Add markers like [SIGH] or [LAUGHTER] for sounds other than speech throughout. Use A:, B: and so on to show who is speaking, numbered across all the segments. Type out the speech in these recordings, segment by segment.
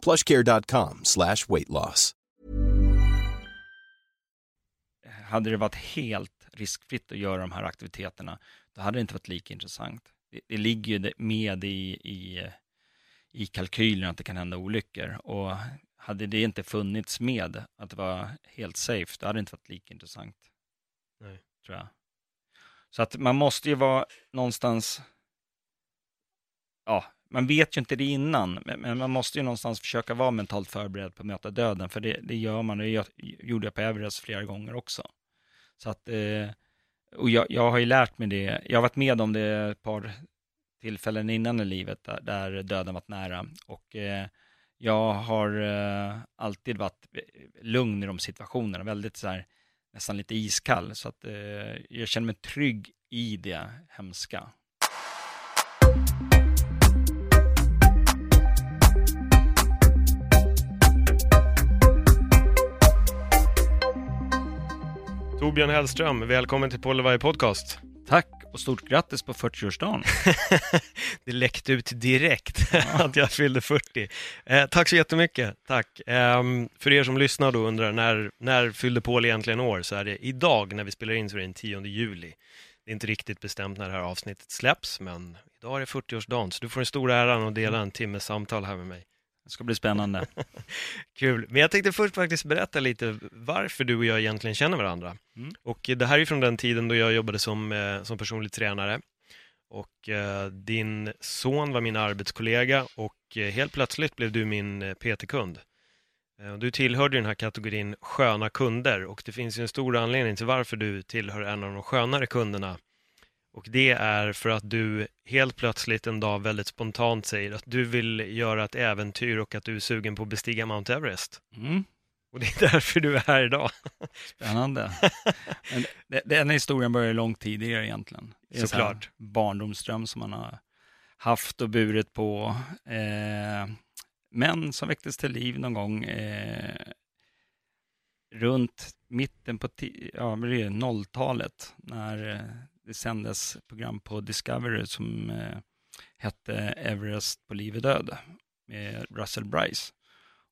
A: plushcare.com slash weight loss.
B: Hade det varit helt riskfritt att göra de här aktiviteterna, då hade det inte varit lika intressant. Det, det ligger ju med i, i, i kalkylen att det kan hända olyckor och hade det inte funnits med att det var helt safe, då hade det inte varit lika intressant.
C: Nej.
B: Tror jag. Så att man måste ju vara någonstans, ja, man vet ju inte det innan, men man måste ju någonstans försöka vara mentalt förberedd på att möta döden, för det, det gör man, och det gjorde jag på Everest flera gånger också. Så att, eh, och jag, jag har ju lärt mig det, jag har varit med om det ett par tillfällen innan i livet där, där döden varit nära, och eh, jag har eh, alltid varit lugn i de situationerna, väldigt så här, nästan lite iskall, så att jag känner mig trygg i det hemska.
C: Torbjörn Hellström, välkommen till Polevaj Podcast.
B: Tack och stort grattis på 40-årsdagen. [LAUGHS]
C: det läckte ut direkt [LAUGHS] att jag fyllde 40. Eh, tack så jättemycket, tack. Eh, för er som lyssnar då undrar, när, när fyllde Paul egentligen år? Så är det idag när vi spelar in så är det den 10 juli. Det är inte riktigt bestämt när det här avsnittet släpps, men idag är det 40-årsdagen, så du får den stora äran att dela en timmes samtal här med mig.
B: Det ska bli spännande. [LAUGHS]
C: Kul. Men jag tänkte först faktiskt berätta lite varför du och jag egentligen känner varandra. Mm. Och det här är från den tiden då jag jobbade som, eh, som personlig tränare. Och eh, din son var min arbetskollega och eh, helt plötsligt blev du min eh, PT-kund. Eh, du tillhörde den här kategorin sköna kunder och det finns ju en stor anledning till varför du tillhör en av de skönare kunderna och det är för att du helt plötsligt en dag väldigt spontant säger att du vill göra ett äventyr och att du är sugen på att bestiga Mount Everest.
B: Mm.
C: Och det är [LAUGHS] därför du är här idag.
B: Spännande. Men den historien börjar långt tidigare egentligen.
C: Det är Såklart.
B: barndomsdröm som man har haft och burit på. Eh, men som väcktes till liv någon gång eh, runt mitten på ja, 00-talet när eh, det sändes program på Discovery som eh, hette Everest på liv och död med Russell Bryce.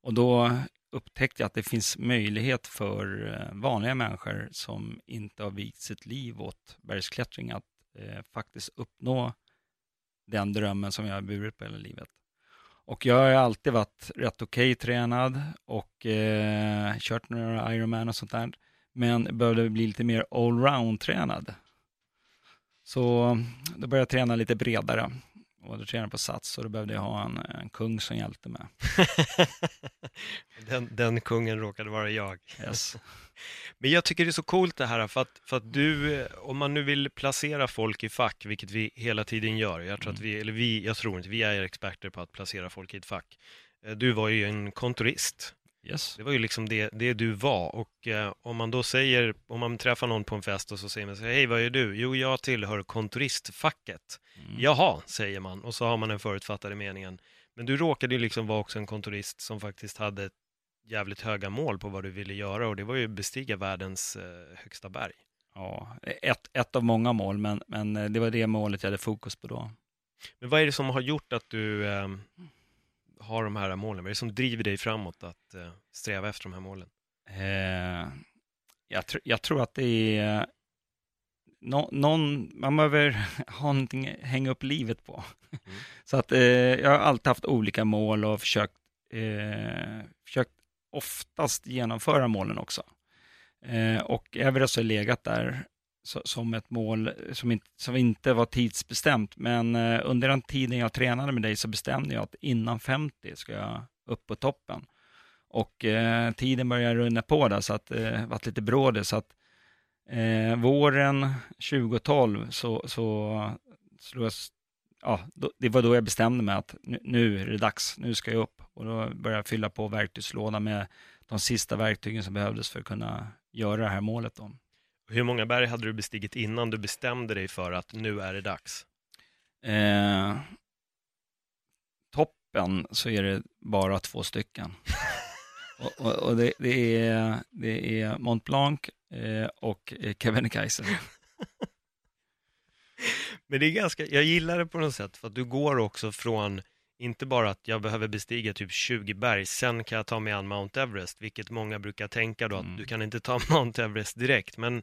B: Och då upptäckte jag att det finns möjlighet för eh, vanliga människor som inte har vigt sitt liv åt bergsklättring att eh, faktiskt uppnå den drömmen som jag har burit på hela livet. Och jag har alltid varit rätt okej okay tränad och eh, kört några Ironman och sånt där. Men behövde bli lite mer allround tränad. Så då började jag träna lite bredare. Och då tränade jag på Sats och då behövde jag ha en, en kung som hjälpte mig. [LAUGHS]
C: den, den kungen råkade vara jag.
B: Yes. [LAUGHS]
C: Men jag tycker det är så coolt det här, för att, för att du, om man nu vill placera folk i fack, vilket vi hela tiden gör, jag tror mm. att vi, eller vi, jag tror inte, vi är experter på att placera folk i ett fack. Eh, du var ju en kontorist
B: Yes.
C: Det var ju liksom det, det du var och eh, om man då säger, om man träffar någon på en fest och så säger man så hej vad är du? Jo, jag tillhör kontoristfacket. Mm. Jaha, säger man och så har man den förutfattade meningen. Men du råkade ju liksom vara också en kontorist som faktiskt hade jävligt höga mål på vad du ville göra och det var ju bestiga världens eh, högsta berg.
B: Ja, ett, ett av många mål, men, men eh, det var det målet jag hade fokus på då.
C: Men vad är det som har gjort att du eh, har de här målen? Vad är det som driver dig framåt att eh, sträva efter de här målen?
B: Eh, jag, tr jag, tror att det är no någon, man behöver [LAUGHS] ha någonting att hänga upp livet på. Mm. [LAUGHS] Så att eh, jag har alltid haft olika mål och försökt, eh, försökt oftast genomföra målen också. Eh, och Everest har legat där som ett mål eh, som inte, som inte var tidsbestämt. Men eh, under den tiden jag tränade med dig så bestämde jag att innan 50 ska jag upp på toppen. Och eh, tiden började runna på där så att det eh, var lite bråde. Så att eh, våren 2012 så, så så jag, ja, då, det var då jag bestämde mig att nu, nu, är det dags, nu ska jag upp. Och då började jag fylla på verktygslådan med de sista verktygen som behövdes för att kunna göra det här målet. Då.
C: Hur många berg hade du bestigit innan du bestämde dig för att nu är det dags?
B: Eh, toppen så är det bara två stycken. [LAUGHS] och, och, och det, det, är, det är Mont Blanc eh, och Kebnekaise. [LAUGHS]
C: Men det är ganska, jag gillar det på något sätt för att du går också från inte bara att jag behöver bestiga typ 20 berg, sen kan jag ta mig an Mount Everest, vilket många brukar tänka då att mm. du kan inte ta [LAUGHS] Mount Everest direkt, men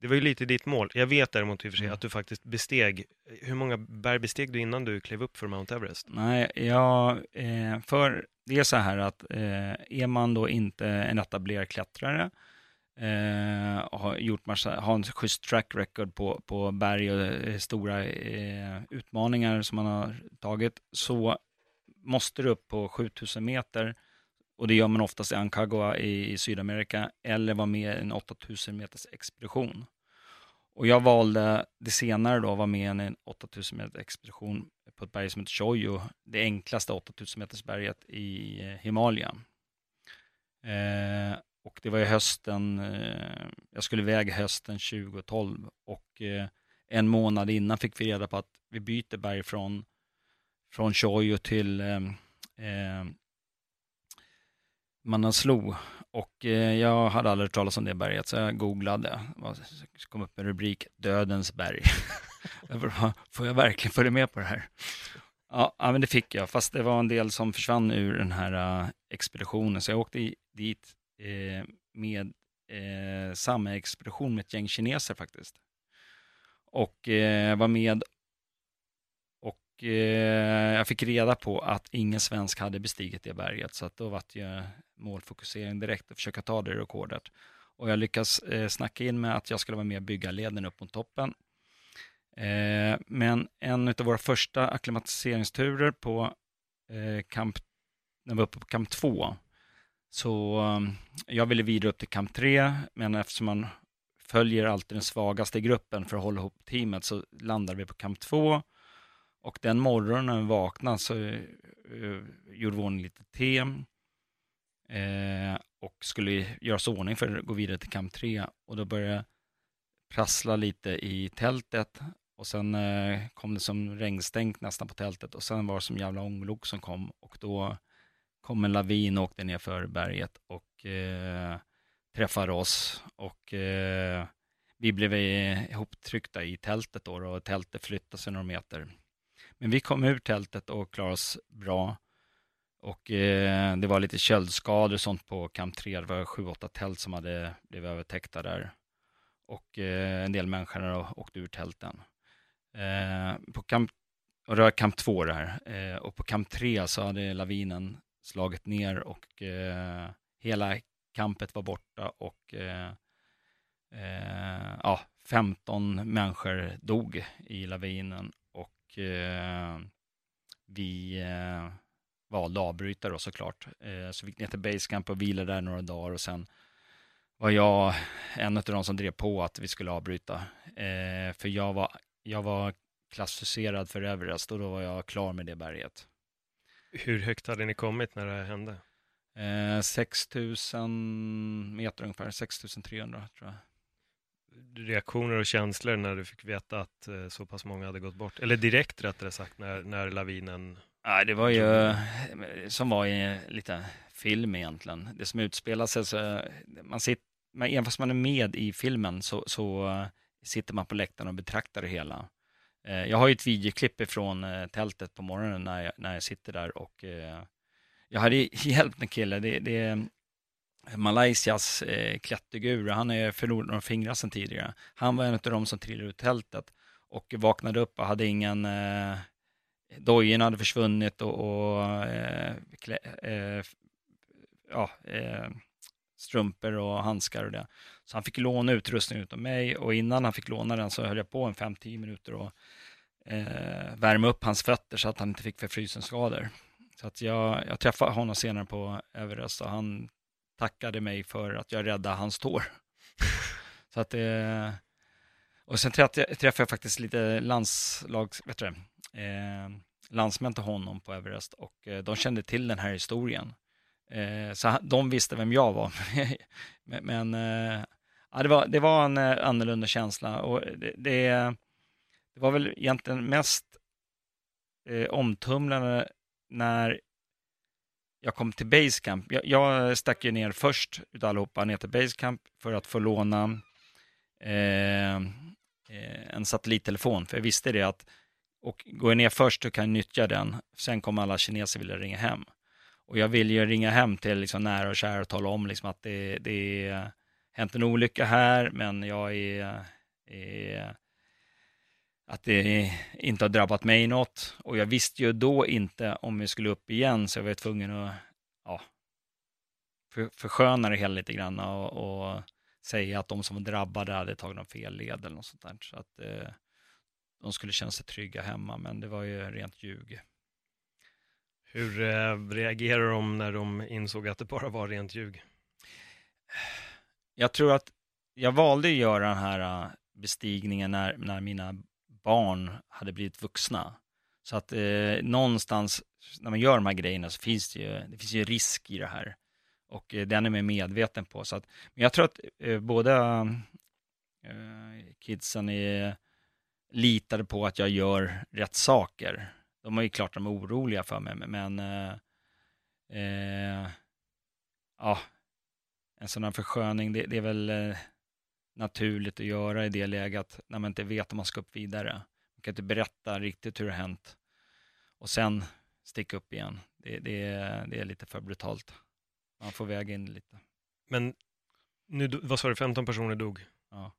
C: det var ju lite ditt mål. Jag vet däremot i och för sig mm. att du faktiskt besteg, hur många berg besteg du innan du klev upp för Mount Everest?
B: Nej, jag, eh, för det är så här att eh, är man då inte en etablerad klättrare, eh, har, gjort massa, har en schysst track record på, på berg och stora utmaningar som man har tagit, så måste du upp på 7000 meter och det gör man oftast i Ancagua i, i Sydamerika eller vara med i en 8000 meters expedition. Och jag valde det senare då, vara med i en 8000 meters expedition på ett berg som heter Choyo, det enklaste 8000 meters berget i eh, Himalaya. Eh, och det var ju hösten, eh, jag skulle iväg hösten 2012 och eh, en månad innan fick vi reda på att vi byter berg från, från Choyo till eh, eh Manaslu och eh, jag hade aldrig hört talas om det berget så jag googlade. Det kom upp en rubrik Dödens berg. [LAUGHS] Får jag verkligen följa med på det här? Ja, men det fick jag, fast det var en del som försvann ur den här uh, expeditionen. Så jag åkte dit eh, med eh, samma expedition med ett gäng kineser faktiskt. Och eh, var med eh, jag fick reda på att ingen svensk hade bestigit det berget. Så att då var det målfokusering direkt och försöka ta det rekordet. Och jag lyckas eh, snacka in med att jag skulle vara med och bygga leden upp mot toppen. Eh, men en av våra första akklimatiseringsturer på eh, kamp, när vi var uppe på kamp 2, så eh, jag ville vidare upp till kamp 3, men eftersom man följer alltid den svagaste gruppen för att hålla ihop teamet så landade vi på kamp 2. Och den morgonen när vi vaknade så uh, gjorde vi ordning lite te eh, och skulle göra sig ordning för att gå vidare till kamp 3 och då började jag prassla lite i tältet. Och sen eh, kom det som regnstänk nästan på tältet. Och sen var det som jävla ånglok som kom. Och då kom en lavin och åkte ner för berget och eh, träffade oss. Och eh, vi blev ihoptryckta i tältet då och tältet flyttade sig några meter. Men vi kom ur tältet och klarade oss bra. Och eh, det var lite köldskador och sånt på kamp 3. Det var sju, åtta tält som hade blivit övertäckta där. Och eh, en del människor åkte ur tälten. Eh, på kamp, och det var kamp 2 det här. Eh, och på kamp 3 så hade lavinen slagit ner och eh, hela kampet var borta och eh, eh ja, 15 människor dog i lavinen vi valde att avbryta då såklart. Eh, så vi gick ner till Basecamp och vilade där några dagar och sen var jag en av de som drev på att vi skulle avbryta. Eh, för jag var, jag var klassificerad för Everest och då var jag klar med det berget.
C: Hur högt hade ni kommit när det hände?
B: Eh, 6000 meter ungefär, 6300 tror jag.
C: Reaktioner och känslor när du fick veta att eh, så pass många hade gått bort? Eller direkt rättare sagt när, när lavinen
B: Ja, det var ju som var i lite film egentligen. Det som utspelar sig så, man sitter, även fast man är med i filmen så, så sitter man på läktaren och betraktar det hela. Eh, jag har ju ett videoklipp ifrån eh, tältet på morgonen när jag, när jag sitter där och eh, jag hade [LAUGHS] hjälpt en kille, det, det Malaysias Malaysias klätterguru, han är förlorat några fingrar sedan tidigare. Han var en av de som trillade ut tältet och vaknade upp och hade ingen eh, dojorna hade försvunnit och, och eh, klä, eh, ja, eh, strumpor och handskar och det. Så han fick låna utrustning av mig och innan han fick låna den så höll jag på en 5-10 minuter och eh, värma upp hans fötter så att han inte fick förfrysenskador. Så att jag, jag träffade honom senare på Everest och han tackade mig för att jag räddade hans tår. [LAUGHS] så att eh, och sen träffade jag faktiskt lite landslags, vet du, eh, landsmän till honom på Everest och eh, de kände till den här historien. Eh, så de visste vem jag var. [LAUGHS] men, eh, ja, det, var, det var en eh, annorlunda känsla och det, det, det var väl egentligen mest eh, omtumlande när jag kom till Basecamp. Jag, jag stack ju ner först utav allihopa ner till Basecamp för att få låna eh, eh, en satellittelefon. För jag visste det att och går jag ner först så kan jag nyttja den. Sen kommer alla kineser vilja ringa hem. Och jag vill ju ringa hem till liksom nära och kära och tala om liksom att det, det är hänt en olycka här, men jag är, är att det inte har drabbat mig något. Och jag visste ju då inte om vi skulle upp igen, så jag var tvungen att ja, för, försköna det hela lite grann och, och, säga att de som var drabbade hade tagit någon fel led eller något sånt där. Så att eh, de skulle känna sig trygga hemma, men det var ju rent ljug.
C: Hur eh, reagerade de när de insåg att det bara var rent ljug?
B: Jag tror att jag valde att göra den här eh, bestigningen när, när mina barn hade blivit vuxna. Så att eh, någonstans när man gör de här grejerna så finns det ju, det finns ju risk i det här. Och eh, den är man medveten på. Så att, men jag tror att eh, båda eh, kidsen är, litade på att jag gör rätt saker. De är ju klart de är oroliga för mig, men eh, eh, ja, en sån här försköning, det, det är väl eh, naturligt att göra i det läget när man inte vet om man ska upp vidare. Man kan inte berätta riktigt hur det har hänt och sen sticka upp igen. Det, det, det är lite för brutalt. Man får väga in lite.
C: Men nu, vad sa du, 15 personer dog?
B: Ja.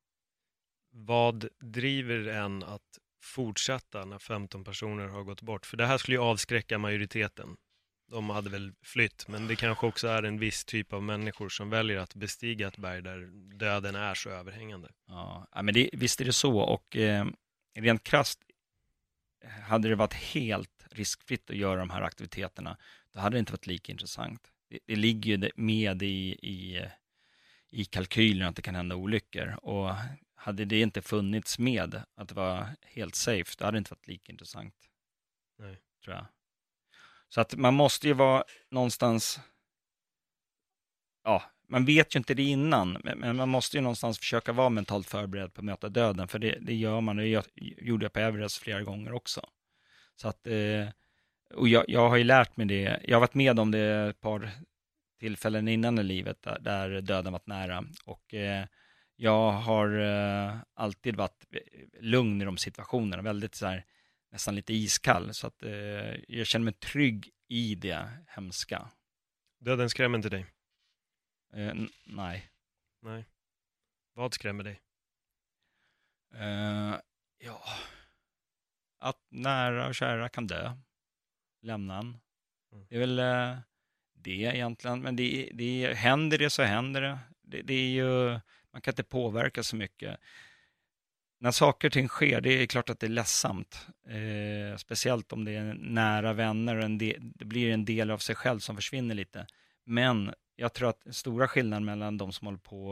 C: Vad driver en att fortsätta när 15 personer har gått bort? För det här skulle ju avskräcka majoriteten. De hade väl flytt, men det kanske också är en viss typ av människor som väljer att bestiga ett berg där döden är så överhängande.
B: Ja, men det, visst är det så och eh, rent krasst hade det varit helt riskfritt att göra de här aktiviteterna, då hade det inte varit lika intressant. Det, det ligger ju med i, i, i kalkylen att det kan hända olyckor och hade det inte funnits med att det var helt safe, då hade det inte varit lika intressant.
C: Nej.
B: Tror jag. Så att man måste ju vara någonstans, ja, man vet ju inte det innan, men man måste ju någonstans försöka vara mentalt förberedd på att möta döden, för det, det gör man, det gjorde jag på Everest flera gånger också. Så att, eh, och jag, jag har ju lärt mig det, jag har varit med om det ett par tillfällen innan i livet där, där döden varit nära. Och eh, jag har eh, alltid varit lugn i de situationerna, väldigt så här, nästan lite iskall. Så att eh, jag känner mig trygg i det hemska.
C: Döden skrämmer inte dig?
B: Eh, nej.
C: Nej. Vad skrämmer dig?
B: Eh, ja, att nära och kära kan dö. Lämna en. Mm. Det är väl eh, det egentligen. Men det, det, händer det så händer det. det. Det är ju, man kan inte påverka så mycket när saker och ting sker, det är klart att det är ledsamt. Eh, speciellt om det är nära vänner och en del, det blir en del av sig själv som försvinner lite. Men jag tror att den stora skillnaden mellan de som håller på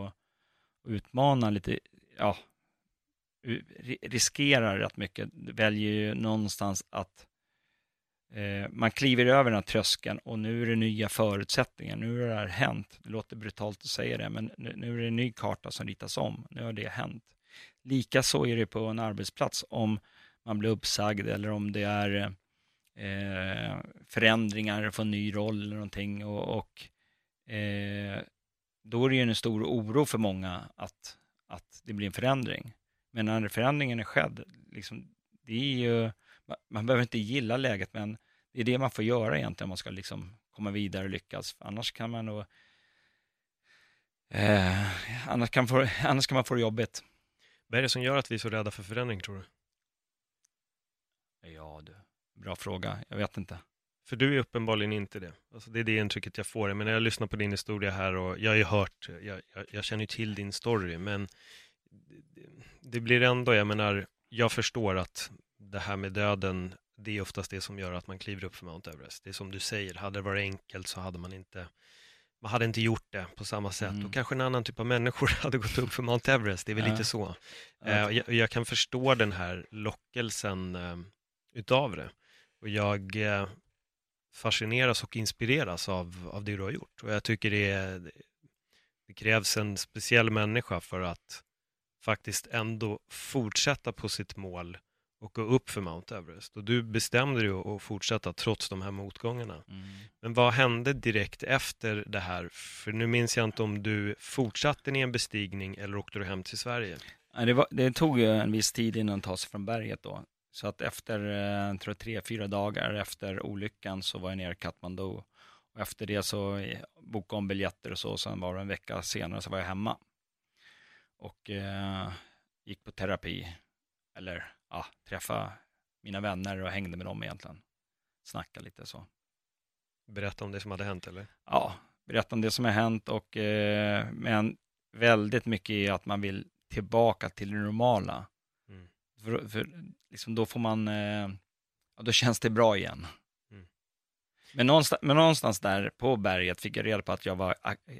B: och utmanar lite, ja, riskerar rätt mycket, väljer ju någonstans att eh, man kliver över den här tröskeln och nu är det nya förutsättningar, nu har det här hänt. Det låter brutalt att säga det, men nu, nu är det en ny karta som ritas om, nu har det hänt. Likaså är det på en arbetsplats om man blir uppsagd eller om det är eh, förändringar, få en ny roll eller någonting och, och eh, då är det ju en stor oro för många att, att det blir en förändring. Men när förändringen är skedd, liksom, det är ju, man, man behöver inte gilla läget men det är det man får göra egentligen om man ska liksom komma vidare och lyckas. Annars kan man nog eh, annars, kan få, annars kan man få det jobbigt.
C: Vad är det som gör att vi är så rädda för förändring, tror du?
B: Ja, du. Bra fråga. Jag vet inte.
C: För du är uppenbarligen inte det. Alltså det är det intrycket jag får. Men när jag lyssnar på din historia här och jag har ju hört, jag, jag, jag känner ju till din story, men det, det blir ändå, jag menar, jag förstår att det här med döden, det är oftast det som gör att man kliver upp för Mount Everest. Det är som du säger, hade det varit enkelt så hade man inte man hade inte gjort det på samma sätt mm. och kanske en annan typ av människor [LAUGHS] hade gått upp för Mount Everest, det är väl ja. lite så. Ja. Uh, jag, jag, kan förstå den här lockelsen uh, utav det och jag uh, fascineras och inspireras av, av det du har gjort. Och jag tycker det, är, det krävs en speciell människa för att faktiskt ändå fortsätta på sitt mål och gå upp för Mount Everest. Och du bestämde dig att fortsätta trots de här motgångarna. Mm. Men vad hände direkt efter det här? För nu minns jag inte om du fortsatte i en bestigning eller åkte du hem till Sverige?
B: Det, var, det tog ju en viss tid innan att ta sig från berget då. Så att efter, eh, tror jag, tre, fyra dagar efter olyckan så var jag nere i Kathmandu. Och efter det så eh, bokade om biljetter och så. Sen var det en vecka senare så var jag hemma. Och eh, gick på terapi. Eller ja, träffa mina vänner och hängde med dem egentligen. Snacka lite så.
C: Berätta om det som hade hänt eller?
B: Ja, berätta om det som har hänt och eh, men väldigt mycket i att man vill tillbaka till det normala. Mm. För, för liksom då får man, eh, ja, då känns det bra igen. Mm. Men, någonstans, men någonstans där på berget fick jag reda på att jag var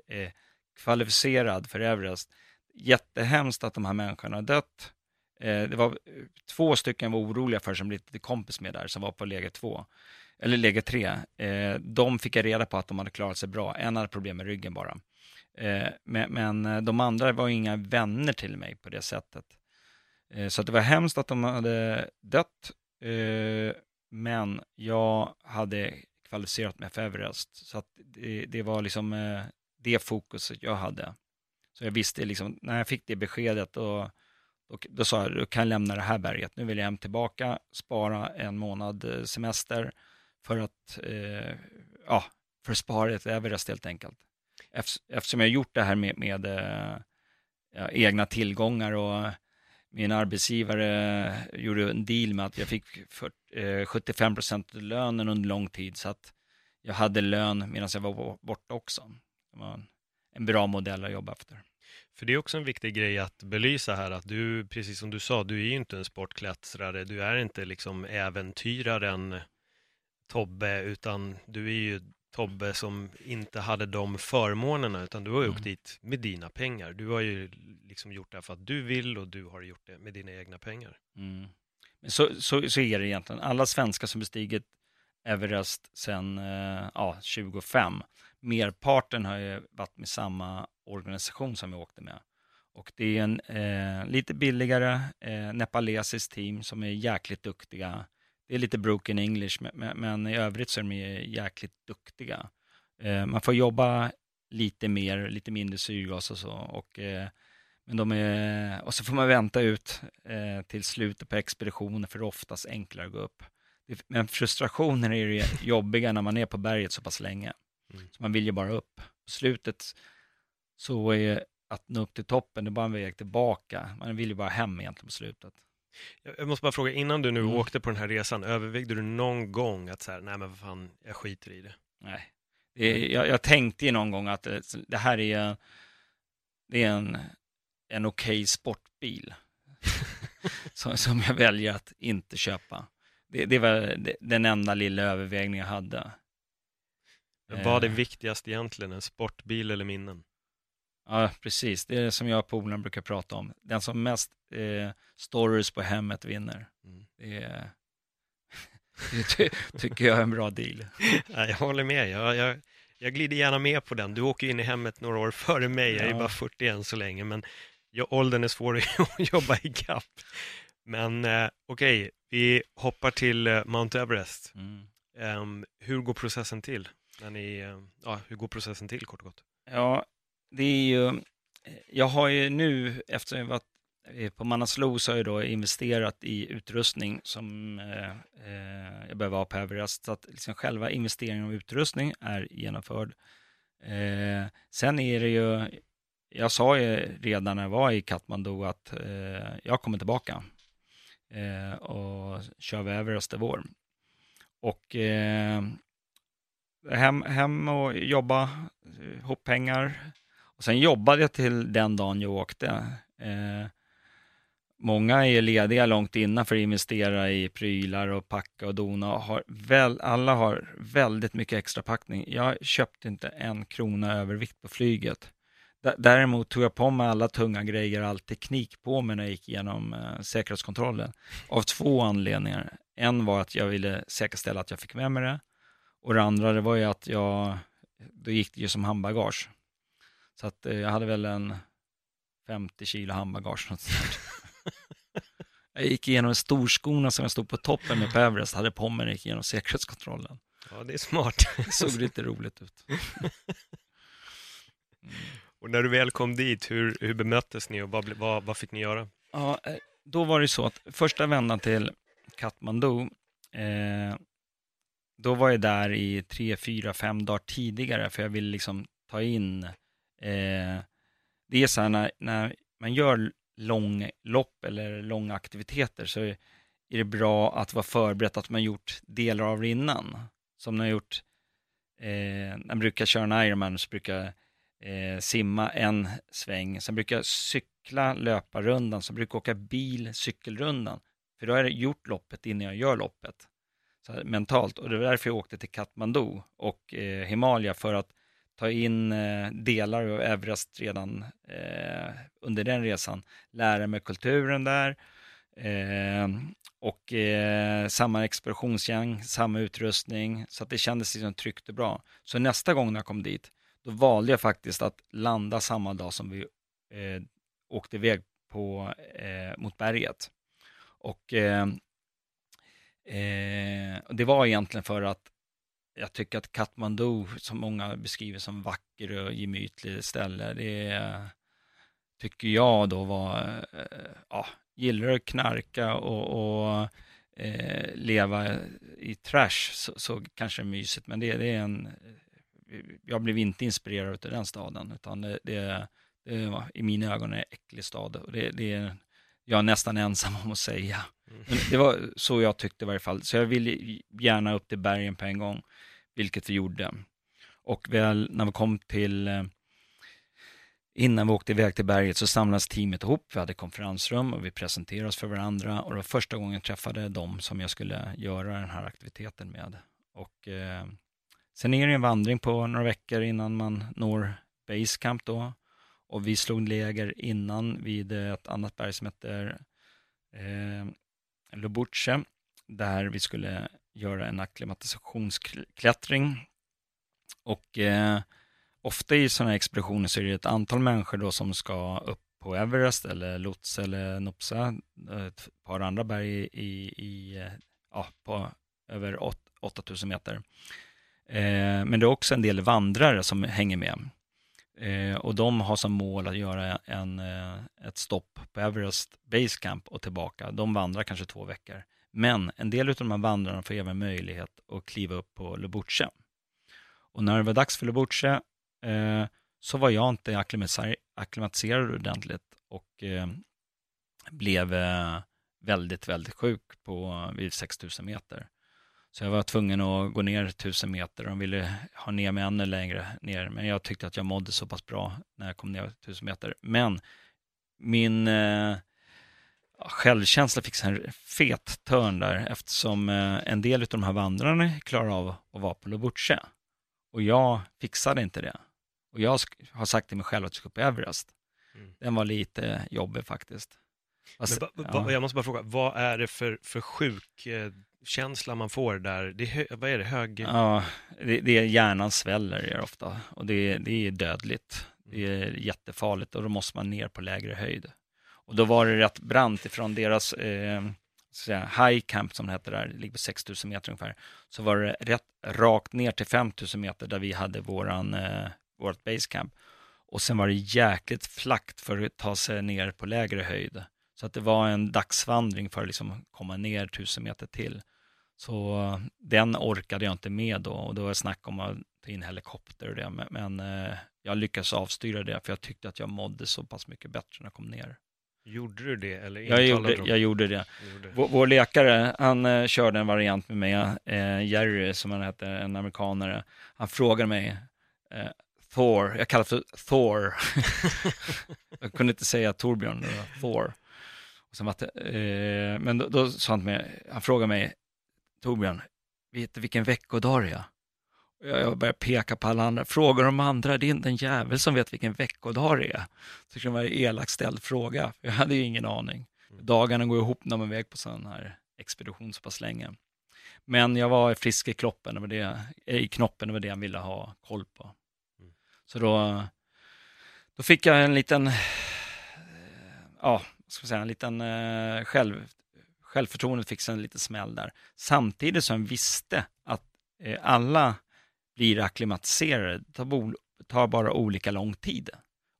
B: eh, kvalificerad för Everest. Jättehemskt att de här människorna har dött. Eh, det var eh, två stycken var oroliga för som blev lite kompis med där, som var på läge två. Eller läge tre. Eh, de fick jag reda på att de hade klarat sig bra. En hade problem med ryggen bara. Eh, men, men, de andra var inga vänner till mig på det sättet. Eh, så det var hemskt att de hade dött. Men jag hade kvalificerat mig för Everest. Så det, det, var liksom det fokuset jag hade. Så jag visste liksom, när jag fick det beskedet och och då sa jag, du kan lämna det här berget. Nu vill jag hem tillbaka, spara en månad eh, semester för att, eh, ja, för att spara ett Everest helt enkelt. Eftersom jag gjort det här med, med eh, ja, egna tillgångar och min arbetsgivare gjorde en deal med att jag fick 75 eh, procent av lönen under lång tid så att jag hade lön medan jag var borta också. Det var en bra modell att jobba efter.
C: För det är också en viktig grej att belysa här att du, precis som du sa, du är ju inte en sportklättrare, du är inte liksom äventyraren Tobbe, utan du är ju Tobbe som inte hade de förmånerna, utan du har ju mm. åkt dit med dina pengar. Du har ju liksom gjort det för att du vill och du har gjort det med dina egna pengar.
B: Mm. Så, så, så är det egentligen. Alla svenskar som bestigit Everest sedan eh, ja, 25, merparten har ju varit med samma organisation som vi åkte med. Och det är en eh, lite billigare eh, nepalesiskt team som är jäkligt duktiga. Det är lite broken English, men, men i övrigt så är de jäkligt duktiga. Eh, man får jobba lite mer, lite mindre syrgas och så. Och, eh, men de är, och så får man vänta ut eh, till slutet på expeditionen för det är oftast enklare att gå upp. Men frustrationen är ju jobbiga när man är på berget så pass länge. Mm. Så man vill ju bara upp. På slutet så är att nå upp till toppen, det är bara en väg tillbaka. Man vill ju bara hem egentligen på slutet.
C: Jag måste bara fråga, innan du nu mm. åkte på den här resan, övervägde du någon gång att säga, nej men vad fan, jag skiter i det?
B: Nej, det jag, jag, tänkte ju någon gång att det, det här är, det är en, en okej okay sportbil [LAUGHS] som, som jag väljer att inte köpa. Det, det var den enda lilla övervägning jag hade.
C: Vad är eh. viktigast egentligen, en sportbil eller minnen?
B: Ja, precis. Det är som jag och polaren brukar prata om. Den som mest eh, stories på hemmet vinner. Mm. Det, är, [LAUGHS] det tycker jag är en bra deal. [LAUGHS]
C: Ja, jag håller med. Jag, jag, jag glider gärna med på den. Du åker in i hemmet några år före mig. Jag är ja. bara 41 så länge, men jag, åldern är svår [LAUGHS] att jobba i kapp. Men eh, okej, okay, vi hoppar till eh, Mount Everest. Mm. Um, hur går processen till? När ni, uh, ja, hur går processen till kort och gott?
B: Ja, det är ju, jag har ju nu, eftersom jag varit eh, på Manaslu så har jag då investerat i utrustning som eh, eh jag behöver ha på Everest. Så att liksom själva investeringen av utrustning är genomförd. Eh, sen är det ju, jag sa ju redan när jag var i Katmandu att eh, jag kommer tillbaka eh, och kör vi Everest i vår. Och eh, hem, hem och jobba, eh, ihop pengar, och sen jobbade jag till den dagen jag åkte. Eh, många är lediga långt innan för att investera i prylar och packa och dona. Och har väl, alla har väldigt mycket extra packning. Jag köpte inte en krona övervikt på flyget. Däremot tog jag på mig alla tunga grejer, all teknik på mig när jag gick igenom eh, säkerhetskontrollen. Av två anledningar. En var att jag ville säkerställa att jag fick med mig det. Och det andra det var ju att jag, då gick det ju som handbagage. Så att eh, jag hade väl en 50 kilo handbagage. Något sånt. [LAUGHS] jag gick igenom storskorna som jag stod på toppen med på Everest, hade på mig när jag gick igenom säkerhetskontrollen.
C: Ja, det är smart.
B: Det såg lite roligt ut.
C: Mm. [LAUGHS] Och när du väl kom dit, hur, hur bemöttes ni och vad, vad, vad fick ni göra?
B: Ja, eh, då var det så att första vändan till Katmandu, eh, då var jag där i tre, fyra, fem dagar tidigare för jag ville liksom ta in, eh, det är så här när, när man gör långlopp eller långa aktiviteter så är det bra att vara förberett att man gjort delar av det innan. Som när jag gjort, eh, när man brukar köra en Ironman så brukar jag eh, simma en sväng, sen brukar jag cykla löparrundan, sen brukar jag åka bil cykelrundan. För då har jag gjort loppet innan jag gör loppet. Så här, mentalt. Och det var därför jag åkte till Kathmandu och eh, Himalaya för att ta in eh, delar av Everest redan eh, under den resan. Lära mig kulturen där eh, och eh, samma expeditionsgäng, samma utrustning så att det kändes liksom tryggt och bra. Så nästa gång när jag kom dit, då valde jag faktiskt att landa samma dag som vi eh, åkte iväg på, eh, mot berget. Och eh, eh, det var egentligen för att jag tycker att Kathmandu, som många beskriver som vacker och gemytlig ställe, det tycker jag då var, eh, ja, gillar att knarka och, och eh, leva i trash så, så kanske det är mysigt, men det, det, är en, jag blev inte inspirerad av den staden, utan det, det, det var i mina ögon en äcklig stad och det, det är jag är nästan ensam om att säga. Mm. Men det var så jag tyckte i varje fall. Så jag ville gärna upp till bergen på en gång, vilket vi gjorde. Och väl när vi kom till, eh, innan vi åkte iväg till berget så samlades teamet ihop. Vi hade konferensrum och vi presenterade oss för varandra. Och det var första gången jag träffade dem som jag skulle göra den här aktiviteten med. Och eh, sen är det en vandring på några veckor innan man når Basecamp då. Och vi slog läger innan vid ett annat berg som heter eh, Lobuche, där vi skulle göra en akklimatisationsklättring. Och eh, ofta i sådana här expeditioner så är det ett antal människor då som ska upp på Everest eller Lutz eller Nopsa, eh, ett par andra berg i, i eh, ja, på över 8000 meter. Eh, men det är också en del vandrare som hänger med. Eh, och de har som mål att göra en, eh, ett stopp på Everest Base Camp och tillbaka. De vandrar kanske två veckor. Men en del av de här vandrarna får även möjlighet att kliva upp på Lubuche. Och när det var dags för Lubuche eh, så var jag inte akklimatiserad ordentligt och eh, blev eh, väldigt, väldigt sjuk på, vid 6000 meter. Så jag var tvungen att gå ner 1000 meter. De ville ha ner mig ännu längre ner, men jag tyckte att jag mådde så pass bra när jag kom ner 1000 meter. Men min eh, självkänsla fick en fet törn där eftersom eh, en del av de här vandrarna klarade av att vara på Lobuche. Och jag fixade inte det. Och jag har sagt till mig själv att jag ska på Everest. Mm. Den var lite jobbig faktiskt.
C: Alltså, ba, ba, ja. Jag måste bara fråga, vad är det för, för sjuk eh, känsla man får där? Det är, vad är det? Hög...
B: Ja, det, det är hjärnan sväller det ofta och det, det är dödligt. Det är jättefarligt och då måste man ner på lägre höjd. Och då var det rätt brant ifrån deras eh, säga, high camp som det heter där, det ligger på 6000 meter ungefär, så var det rätt rakt ner till 5000 meter där vi hade våran, eh, vårt base camp. Och sen var det jäkligt flackt för att ta sig ner på lägre höjd. Så att det var en dagsvandring för att liksom komma ner 1000 meter till. Så eh, den orkade jag inte med då och då var det snack om att ta in helikopter och det. Men, men eh, jag lyckades avstyra det för jag tyckte att jag mådde så pass mycket bättre när jag kom ner.
C: Gjorde du det? Eller
B: jag, gjorde, jag gjorde det. Gjorde. Vår, vår, läkare, han eh, körde en variant med mig, eh, Jerry som han hette, en amerikanare. Han frågade mig, eh, Thor, jag kallar för Thor. [LAUGHS] jag kunde inte säga Torbjörn, det var Thor. Och sen det, eh, men då, då sa han till mig, han frågade mig, Torbjörn, vet du vilken veckodag det är? Jag börjar peka på alla andra. Frågar de andra, det är inte en jävel som vet vilken veckodag det är. Så det var en elakt ställd fråga. Jag hade ju ingen aning. Mm. Dagarna går ihop när man är iväg på sån här expedition så pass länge. Men jag var frisk i kroppen, det var det, i knoppen, det var det han ville ha koll på.
C: Mm.
B: Så då, då fick jag en liten, ja, ska jag säga, en liten eh, själv, självförtroendet fick sig en liten smäll där. Samtidigt som jag visste att eh, alla blir akklimatiserade, det tar, tar bara olika lång tid.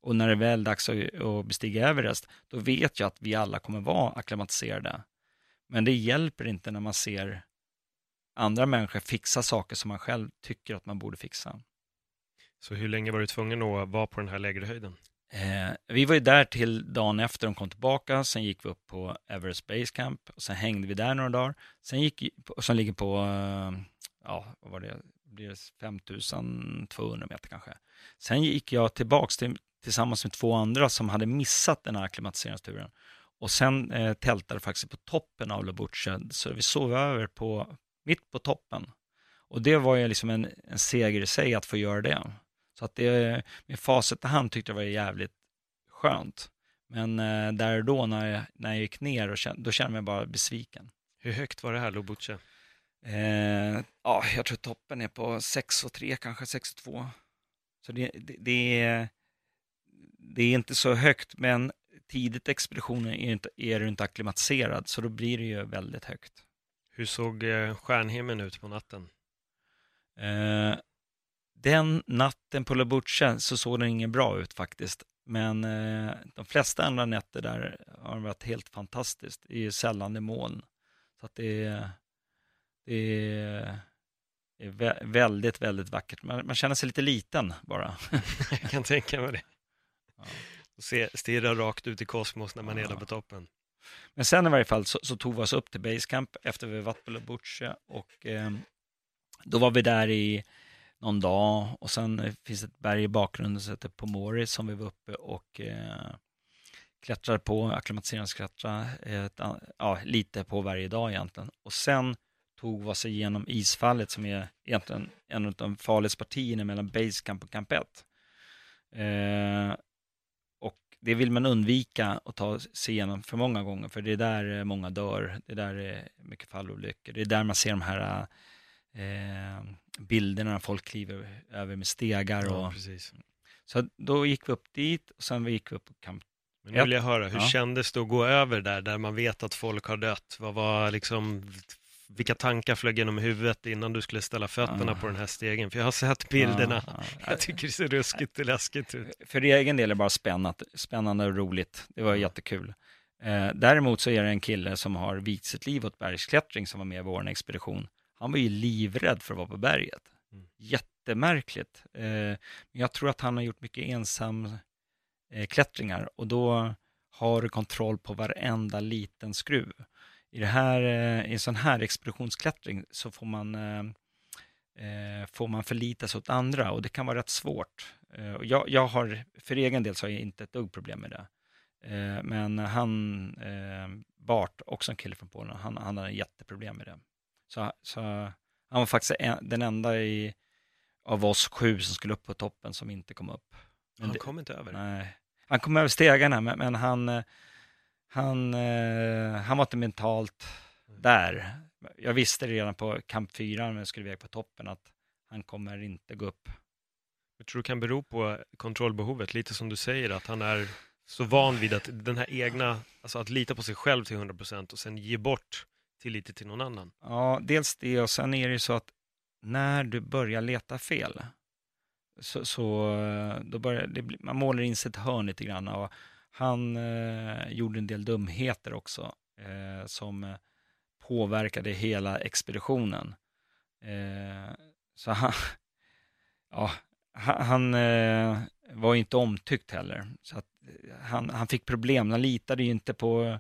B: Och när det är väl dags att bestiga Everest, då vet jag att vi alla kommer vara akklimatiserade. Men det hjälper inte när man ser andra människor fixa saker som man själv tycker att man borde fixa.
C: Så hur länge var du tvungen att vara på den här lägre höjden?
B: Eh, vi var ju där till dagen efter de kom tillbaka, sen gick vi upp på Everest Base Camp och sen hängde vi där några dagar. Sen gick, som ligger på, eh, ja, vad var det, blir det 5200 meter kanske. Sen gick jag tillbaks till, tillsammans med två andra som hade missat den här akklimatiseringsturen. Och sen eh, tältade faktiskt på toppen av Lobuche, så vi sov över på, mitt på toppen. Och det var ju liksom en, en seger i sig att få göra det. Så att det, med facit i hand tyckte jag var jävligt skönt. Men eh, där och då när jag, när jag gick ner, och kände, då kände jag mig bara besviken.
C: Hur högt var det här, Lobuche?
B: Eh, ja, jag tror toppen är på 6 och 3, kanske 6 och 2. Så det, det, det, är, det är inte så högt, men tidigt i expeditionen är, inte, är du inte akklimatiserad, så då blir det ju väldigt högt.
C: Hur såg eh, stjärnhimlen ut på natten?
B: Eh, den natten på Lobuche så såg den ingen bra ut faktiskt. Men eh, de flesta andra nätter där har varit helt fantastiskt. Det är sällan det moln. Så att det är, det är väldigt, väldigt vackert. Man, man, känner sig lite liten bara. [LAUGHS]
C: Jag kan tänka mig det. Ja. Se, stirra rakt ut i kosmos när man ja. är där på toppen.
B: Men sen i varje fall så, så tog vi oss upp till Basecamp efter vi varit på Lobuche och eh, då var vi där i någon dag och sen finns ett berg i bakgrunden som heter Pomori som vi var uppe och eh, klättrade på, akklimatiseringsklättra, ja, lite på varje dag egentligen. Och sen tog vi oss igenom isfallet som är egentligen en av de farligaste partierna mellan Basecamp och Camp 1. Eh, och det vill man undvika att ta sig igenom för många gånger, för det är där många dör, det är där det är mycket fallolyckor, det är där man ser de här eh, bilderna när folk kliver över med stegar. Och,
C: ja.
B: Så då gick vi upp dit och sen gick vi upp på kamp.
C: Men nu vill jag höra, hur ja. kändes det att gå över där, där man vet att folk har dött? Vad var liksom, vilka tankar flög genom huvudet innan du skulle ställa fötterna ja. på den här stegen? För jag har sett bilderna. Ja, [LAUGHS] jag tycker det ser ruskigt och läskigt ut.
B: För egen del är det bara spännande, spännande och roligt. Det var jättekul. Eh, däremot så är det en kille som har vikt sitt liv åt bergsklättring som var med i vår expedition. Han var ju livrädd för att vara på berget. Mm. Jättemärkligt. Eh, jag tror att han har gjort mycket ensam eh, klättringar och då har du kontroll på varenda liten skruv. I, det här, eh, i en sån här expeditionsklättring så får man, eh, eh, får man förlita sig åt andra och det kan vara rätt svårt. Eh, jag, jag har, för egen del så har jag inte ett dugg problem med det. Eh, men han, Bart, också en kille från Polen, han, han har jätteproblem med det. Så, så han var faktiskt en, den enda i, av oss sju som skulle upp på toppen som inte kom upp.
C: Men han kom inte över?
B: Nej. Han kom över stegarna, men, men han, han, eh, han var inte mentalt där. Jag visste redan på kamp 4 när jag skulle iväg på toppen att han kommer inte gå upp.
C: Jag tror det kan bero på kontrollbehovet, lite som du säger, att han är så van vid att den här egna, alltså att lita på sig själv till 100% och sen ge bort tillit till någon annan.
B: Ja, dels det och sen är det ju så att när du börjar leta fel så, så då börjar det man målar in sig ett hörn lite grann och han eh, gjorde en del dumheter också eh, som påverkade hela expeditionen. Eh, så han, [LAUGHS] ja, han eh, var inte omtyckt heller. Så att eh, han, han fick problem, han litade ju inte på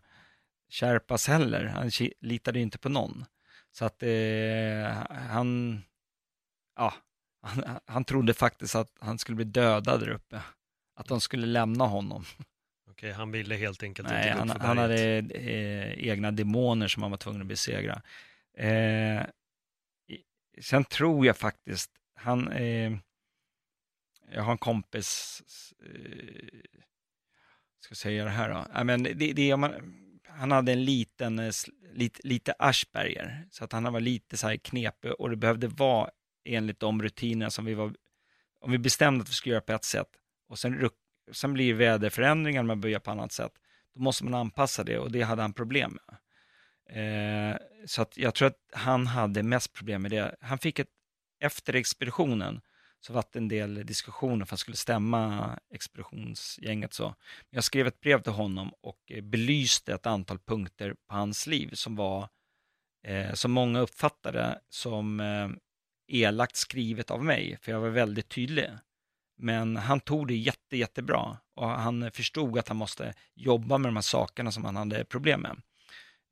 B: Sherpas heller. Han litade ju inte på någon. Så att eh, han, ja, han, han trodde faktiskt att han skulle bli dödad där uppe. Att de skulle lämna honom.
C: Okej, han ville helt enkelt
B: Nej,
C: inte
B: han, han hade eh, egna demoner som han var tvungen att besegra. Eh, sen tror jag faktiskt, han, eh, jag har en kompis, eh, ska jag säga det här då, I men det, det, man, han hade en liten, eh, lite, lite Asperger, så att han var lite så här knepig och det behövde vara enligt de rutiner som vi var, om vi bestämde att vi skulle göra på ett sätt och sen, sen blir väderförändringar, man börjar på annat sätt, då måste man anpassa det och det hade han problem med. Eh, så att jag tror att han hade mest problem med det. Han fick ett, efter expeditionen, så var det en del diskussioner för att skulle stämma expeditionsgänget. Så. Jag skrev ett brev till honom och eh, belyste ett antal punkter på hans liv som var, eh, som många uppfattade som eh, elakt skrivet av mig, för jag var väldigt tydlig. Men han tog det jätte, jättebra och han förstod att han måste jobba med de här sakerna som han hade problem med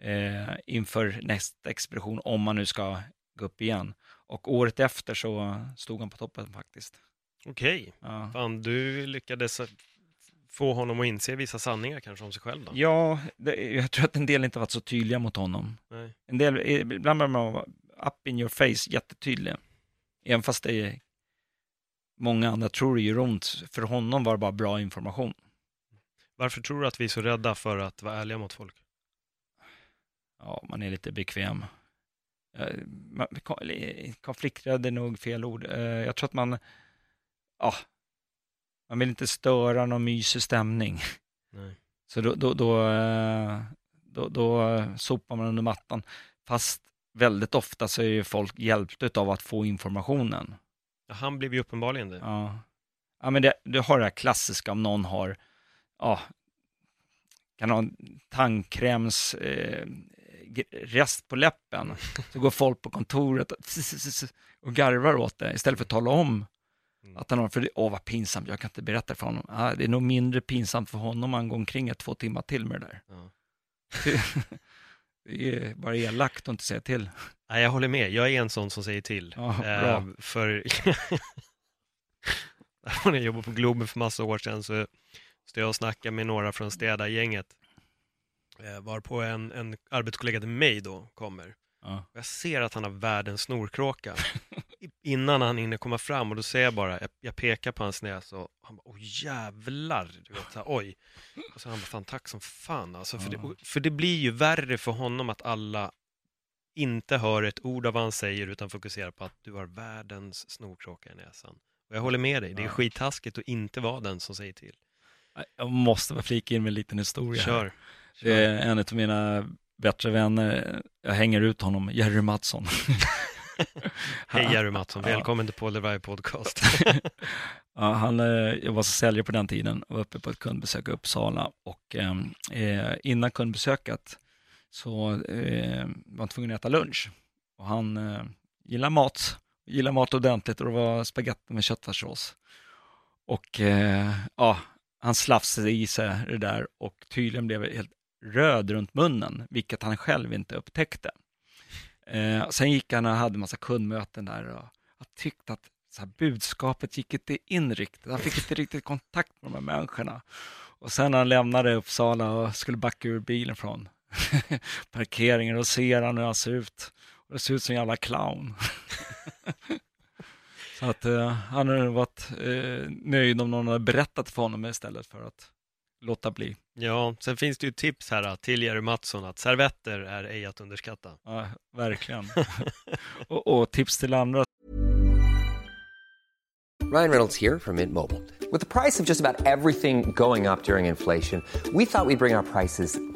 B: eh, inför nästa expedition, om man nu ska gå upp igen. Och året efter så stod han på toppen faktiskt.
C: Okej, ja. fan du lyckades få honom att inse vissa sanningar kanske om sig själv då?
B: Ja, det, jag tror att en del inte varit så tydliga mot honom. Nej. En del, ibland blir man up in your face jättetydlig. Även fast det många andra tror det gör ont. För honom var det bara bra information.
C: Varför tror du att vi är så rädda för att vara ärliga mot folk?
B: Ja, man är lite bekväm. Konflikträdd är nog fel ord. Eh, jag tror att man, ja, man vill inte störa någon mysig stämning. Nej. Så då, då, då, eh, då, då sopar man under mattan. Fast väldigt ofta så är ju folk hjälpta av att få informationen.
C: Ja, han blev ju uppenbarligen det.
B: Ja, ja men det, du har det här klassiska om någon har, ja, kan ha tandkräms eh, rest på läppen, [LAUGHS] så går folk på kontoret och garvar åt det istället för att tala om mm. att han har, för det, åh vad pinsamt, jag kan inte berätta för honom. Ah, det är nog mindre pinsamt för honom om han går omkring ett, två timmar till med det där. Ja. [LAUGHS] det är bara elakt att inte säga till.
C: Nej, jag håller med, jag är en sån som säger till.
B: Ja, eh,
C: för när jag jobbade på Globen för massa år sedan så stod jag och snackade med några från städargänget Eh, varpå en, en arbetskollega till mig då kommer. Ja. Jag ser att han har världens snorkråka [LAUGHS] innan han hinner komma fram och då ser jag bara, jag, jag pekar på hans näsa och han bara, åh jävlar, du vet, så här, oj. Och så han bara, fan tack som fan alltså, för, ja. det, för det blir ju värre för honom att alla inte hör ett ord av vad han säger utan fokuserar på att du har världens snorkråka i näsan. Och jag håller med dig, det är ja. skittaskigt att inte vara den som säger till.
B: Jag måste bara flika in med en liten historia.
C: Kör.
B: Här. Det är en av mina bättre vänner, jag hänger ut honom, Jerry Mattsson. [LAUGHS]
C: Hej Jerry Mattsson, välkommen till Paul Varje podcast. [LAUGHS]
B: ja, han, eh, jag var säljare på den tiden och var uppe på ett kundbesök i Uppsala och ehm, eh, innan kundbesöket så eh, var han tvungen att äta lunch. Och han eh, gillar mat, gillar mat ordentligt och det var spagetti med köttfärssås. Och eh, ja, han slafsade i sig det där och tydligen blev helt röd runt munnen, vilket han själv inte upptäckte. Eh, sen gick han och hade massa kundmöten där och jag tyckte att så här, budskapet gick inte in riktigt. Han fick inte riktigt kontakt med de här människorna. Och sen när han lämnade Uppsala och skulle backa ur bilen från [LAUGHS] parkeringen, och ser han hur han ser ut. Och det ser ut som en jävla clown. [LAUGHS] så att eh, han har varit eh, nöjd om någon hade berättat för honom istället för att låta bli.
C: Ja, sen finns det ju tips här till Jerry Mattsson att servetter är ej att underskatta.
B: Ja, verkligen. [LAUGHS] och, och, tips till andra.
D: Ryan Reynolds här från Mint Mobile. Med priset på nästan allt som går upp under inflationen, trodde vi att vi skulle bring våra priser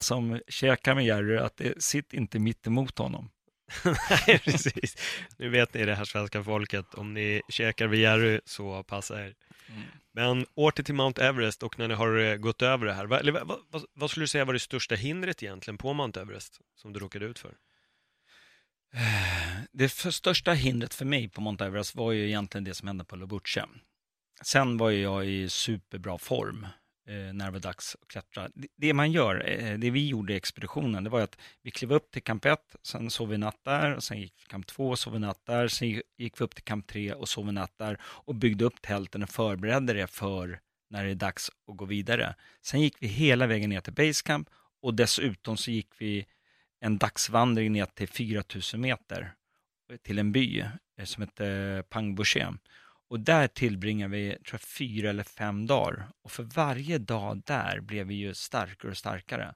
B: Som käkar med Jerry, att det sitter inte mitt emot honom. [LAUGHS]
C: Nej, precis. Nu vet ni det här svenska folket, om ni käkar vid Jerry så passa er.
B: Mm.
C: Men åter till Mount Everest och när ni har eh, gått över det här, vad, vad, vad, skulle du säga var det största hindret egentligen på Mount Everest som du råkade ut för?
B: Det för största hindret för mig på Mount Everest var ju egentligen det som hände på Lobuche. Sen var ju jag i superbra form eh, Eh, när det var dags att klättra. Det, man gör, eh, det vi gjorde i expeditionen, det var att vi klev upp till kamp 1, sen sov vi natt där, och sen gick vi till kamp 2 och sov vi natt där, sen gick vi upp till kamp 3 och sov vi natt där och byggde upp tälten och förberedde det för när det är dags att gå vidare. Sen gick vi hela vägen ner till basecamp och dessutom så gick vi en dagsvandring ner till 4000 meter till en by eh, som heter Pangbouché. Och där tillbringade vi tror jag, fyra eller fem dagar. Och för varje dag där blev vi ju starkare och starkare.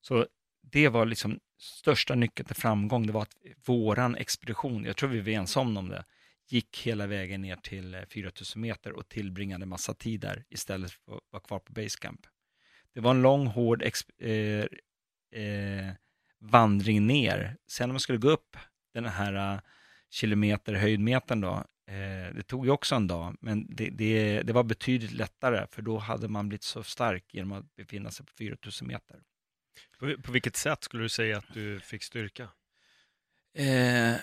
B: Så det var liksom största nyckeln till framgång. Det var att våran expedition, jag tror vi var ensamma om det, gick hela vägen ner till eh, 4000 meter och tillbringade massa tid där istället för att vara kvar på basecamp. Det var en lång, hård eh, eh, vandring ner. Sen när man skulle gå upp den här eh, kilometer höjdmetern då, eh, det tog ju också en dag, men det, det, det, var betydligt lättare för då hade man blivit så stark genom att befinna sig på 4000 meter.
C: På, på vilket sätt skulle du säga att du fick styrka?
B: Eh,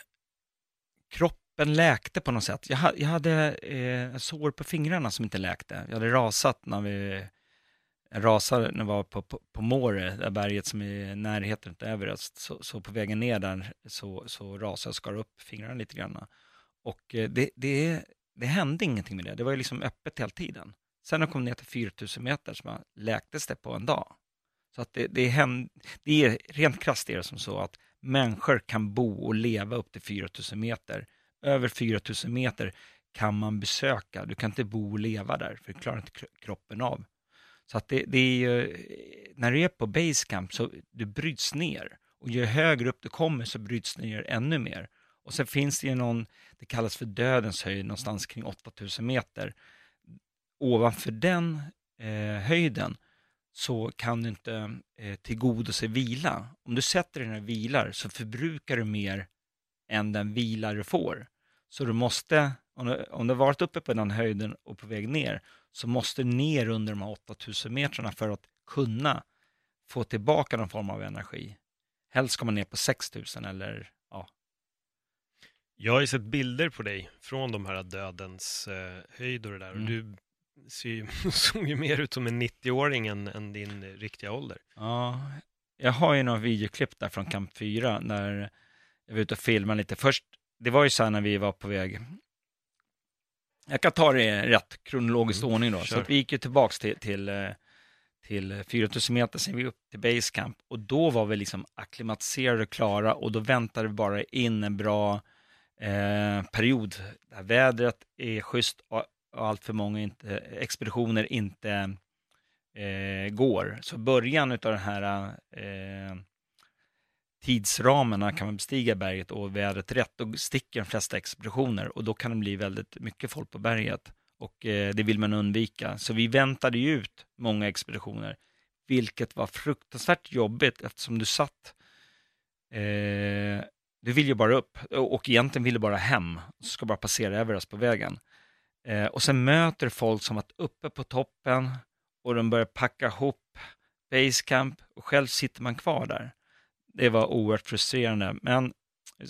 B: kroppen läkte på något sätt. Jag, jag hade eh, sår på fingrarna som inte läkte. Jag hade rasat när vi rasade när vi var på, på, på Måre, det berget som är i närheten av Everest. Så, så på vägen ner där så, så rasade jag och skar upp fingrarna lite grann. Och eh, det, det, det hände ingenting med det. Det var ju liksom öppet hela tiden. Sen när jag kom ner till 4000 meter så läktes det på en dag. Så att det, det, händer, det är rent krasst det som så att människor kan bo och leva upp till 4000 meter. Över 4000 meter kan man besöka. Du kan inte bo och leva där, för det klarar inte kroppen av. Så att det, det är ju, när du är på basecamp så du bryts ner. Och ju högre upp du kommer så bryts du ner ännu mer. Och sen finns det ju någon, det kallas för dödens höjd, någonstans kring 8000 meter. Ovanför den eh, höjden så kan du inte eh, tillgodose vila. Om du sätter dig ner och vilar så förbrukar du mer än den vila du får. Så du måste, om du, om du varit uppe på den höjden och på väg ner, så måste du ner under de här 8000 metrarna för att kunna få tillbaka någon form av energi. Helst ska man ner på 6000 eller.
C: Jag har ju sett bilder på dig från de här dödens eh, höjd och det där. Mm. Och du ser, [LAUGHS] såg ju mer ut som en 90-åring än, än, din riktiga ålder.
B: Ja, jag har ju några videoklipp där från Camp 4 när jag var ute och filmade lite. Först, det var ju så här när vi var på väg jag kan ta det i rätt kronologisk mm, ordning då. Kör. Så vi gick ju tillbaks till, till, eh, till 4000 meter, sen vi upp till basecamp och då var vi liksom akklimatiserade och klara och då väntade vi bara in en bra eh, period där vädret är schysst och, och allt för många inte, expeditioner inte eh, går. Så början av den här eh, tidsramarna kan man bestiga berget och vädret rätt, då sticker de flesta expeditioner och då kan det bli väldigt mycket folk på berget och eh, det vill man undvika. Så vi väntade ju ut många expeditioner, vilket var fruktansvärt jobbigt eftersom du satt eh, du vill ju bara upp och egentligen vill du bara hem, du ska bara passera Everest på vägen. Eh, och sen möter folk som varit uppe på toppen och de börjar packa ihop basecamp och själv sitter man kvar där det var oerhört frustrerande. Men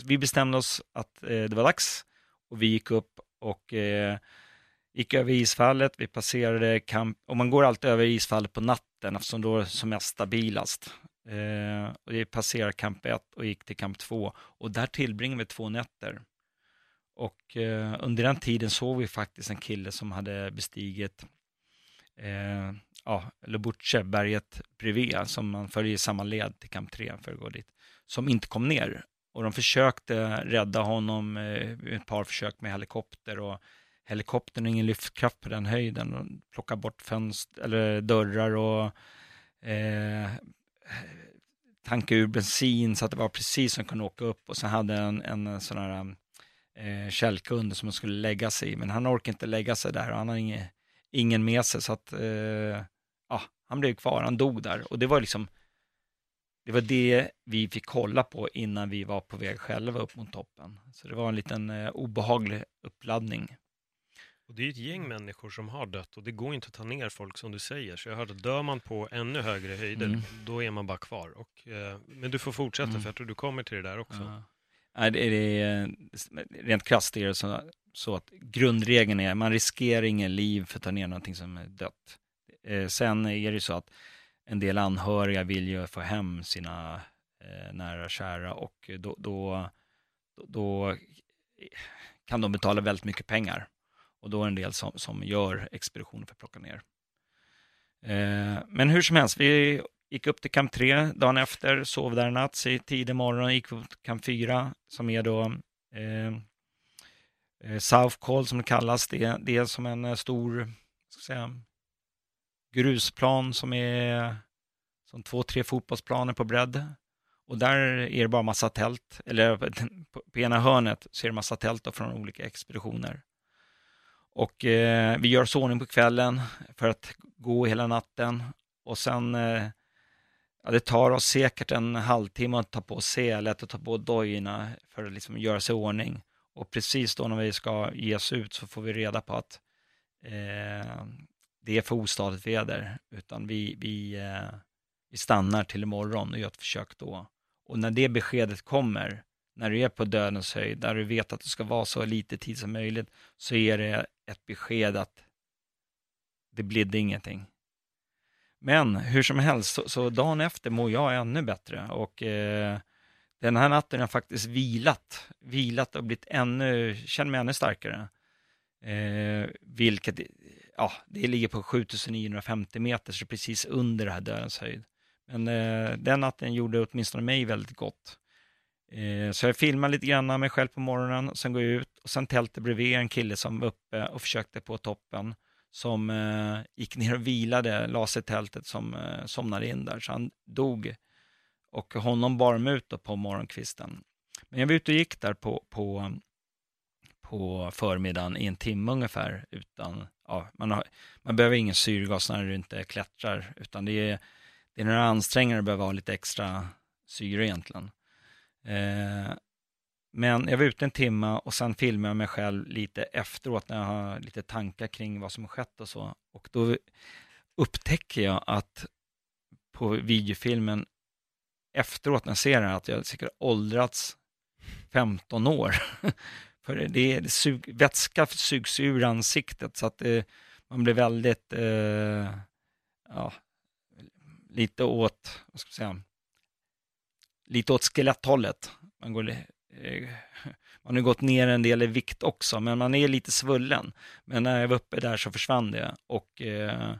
B: vi bestämde oss att eh, det var dags och vi gick upp och eh, gick över isfallet. Vi passerade kamp, och man går alltid över isfallet på natten eftersom då är det som mest stabilast. Eh, och vi passerade kamp 1 och gick till kamp 2 och där tillbringade vi två nätter. Och eh, under den tiden såg vi faktiskt en kille som hade bestigit eh, ja, Lubuche, berget bredvid, som man följer i samma led till kamp 3 för att gå dit, som inte kom ner. Och de försökte rädda honom, eh, ett par försök med helikopter och helikoptern har ingen lyftkraft på den höjden. De plockar bort fönster, eller dörrar och eh, tanka ur bensin så att det var precis som kunde åka upp och så hade en, en sån här eh, kälke under som han skulle lägga sig i. Men han orkade inte lägga sig där och han har ingen, ingen med sig så att eh, ja, han blev kvar, han dog där och det var liksom det var det vi fick kolla på innan vi var på väg själva upp mot toppen. Så det var en liten eh, obehaglig uppladdning.
C: Och det är ett gäng människor som har dött och det går inte att ta ner folk som du säger. Så jag hörde att dör man på ännu högre höjder,
B: Mm.
C: då är man bara kvar. Och, eh, men du får fortsätta
B: Mm.
C: för jag tror du kommer till det där också.
B: Ja. Nej, det är, är, rent krasst är det så, så att grundregeln är man riskerar ingen liv för att ta ner någonting som är dött. Eh, sen är det ju så att en del anhöriga vill ju få hem sina eh, nära och kära och då, då, då kan de betala väldigt mycket pengar. Och då är det en del som, som gör expeditioner för att plocka ner. Eh, men hur som helst, vi gick upp till kamp 3 dagen efter, sov där en natt, så i tidig morgon gick upp till kamp 4 som är då eh, eh, South Call som det kallas. Det, det är som en eh, stor ska säga, grusplan som är som två, tre fotbollsplaner på bredd. Och där är det bara massa tält, eller [LAUGHS] på, på ena hörnet så är det massa tält från olika expeditioner. Och eh, vi gör oss i ordning på kvällen för att gå hela natten och sen eh, Ja, det tar oss säkert en halvtimme att ta på selet och ta på dojorna för att liksom göra sig i ordning. Och precis då när vi ska ge oss ut så får vi reda på att eh, det är för ostadigt väder. Utan vi, vi, eh, vi stannar till imorgon och gör ett försök då. Och när det beskedet kommer, när du är på dödens höjd, där du vet att det ska vara så lite tid som möjligt, så är det ett besked att det blidde ingenting. Men hur som helst, så, så dagen efter mår jag ännu bättre och eh, den här natten har jag faktiskt vilat, vilat och blivit ännu, känner mig ännu starkare. Eh, vilket, ja, det ligger på 7950 meter, så precis under det här dödens höjd. Men eh, den natten gjorde åtminstone mig väldigt gott. Eh, så jag filmade lite grann av mig själv på morgonen, sen går jag ut och sen tältet bredvid en kille som var uppe och försökte på toppen som eh, gick ner och vilade, la sig i tältet som eh, somnade in där, så han dog. Och honom bar de ut då på morgonkvisten. Men jag var ute och gick där på, på, på förmiddagen i en timme ungefär utan, ja, man, har, man behöver ingen syrgas när du inte klättrar, utan det är, det är när du anstränger dig behöver ha lite extra syre egentligen. Eh, men jag var ute en timme och sen filmade jag mig själv lite efteråt när jag har lite tankar kring vad som har skett och så. Och då upptäcker jag att på videofilmen efteråt när jag ser den att jag säkert åldrats 15 år. [LAUGHS] För det är sug, vätska sugs ur ansiktet så att det, man blir väldigt, eh, ja, lite åt, vad ska jag säga, lite åt skeletthållet. Man går eh, man har gått ner en del i vikt också, men man är lite svullen. Men när jag var uppe där så försvann det och, eh,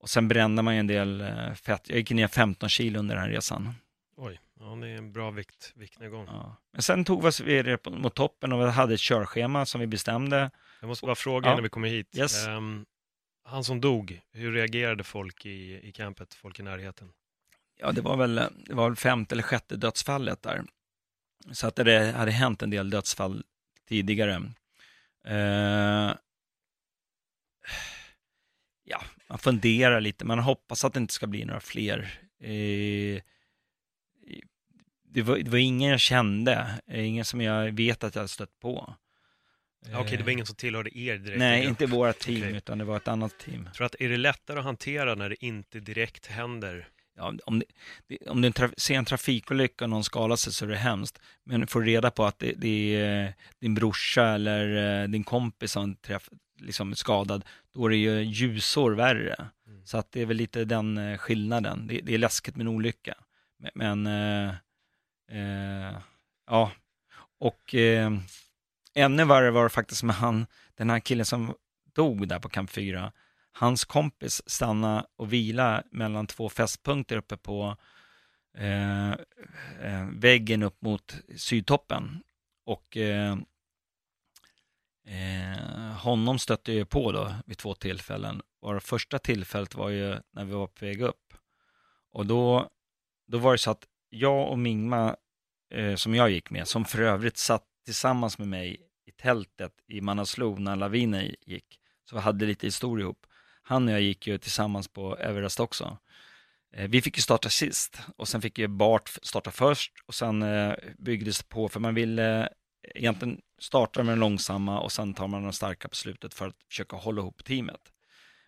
B: och sen brände man ju en del eh, fett. Jag gick ner 15 kilo under den här resan.
C: Oj, ja, det är en bra vikt, viktnedgång.
B: Ja. Men sen tog vi vidare mot toppen och vi hade ett körschema som vi bestämde.
C: Jag måste bara fråga
B: Ja.
C: innan vi kommer hit.
B: Yes.
C: Ehm, han som dog, hur reagerade folk i, i campet, folk i närheten?
B: Ja, det var väl det var väl femte eller sjätte dödsfallet där. Så att det hade hänt en del dödsfall tidigare. Eh, ja, man funderar lite, man hoppas att det inte ska bli några fler. Eh, det, var, det var ingen jag kände, ingen som jag vet att jag hade stött på.
C: Okej, det var ingen som tillhörde er direkt?
B: Nej, inte våra team,
C: Okej.
B: utan det var ett annat team.
C: Tror att är det lättare att hantera när det inte direkt händer?
B: Ja, om, det, om du ser en trafikolycka och någon skadar sig så är det hemskt. Men får reda på att det, det är din brorsa eller eh, din kompis som träff, liksom är skadad, då är det ju ljusår värre.
C: Mm.
B: Så att det är väl lite den eh, skillnaden. Det, det är läskigt med en olycka. Men, men eh, eh, ja, och eh, ännu värre var det faktiskt med han, den här killen som dog där på kamp 4 hans kompis stanna och vila mellan två fästpunkter uppe på eh, eh, väggen upp mot sydtoppen. Och eh, eh, honom stötte jag på då vid två tillfällen. Och det första tillfället var ju när vi var på väg upp. Och då, då var det så att jag och Mingma, eh, som jag gick med, som för övrigt satt tillsammans med mig i tältet i Manaslu när lavinen gick, så vi hade lite historia ihop han och jag gick ju tillsammans på Everest också. Eh, vi fick ju starta sist och sen fick ju Bart starta först och sen eh, byggdes det på för man ville eh, egentligen starta med den långsamma och sen tar man den starka på slutet för att försöka hålla ihop teamet.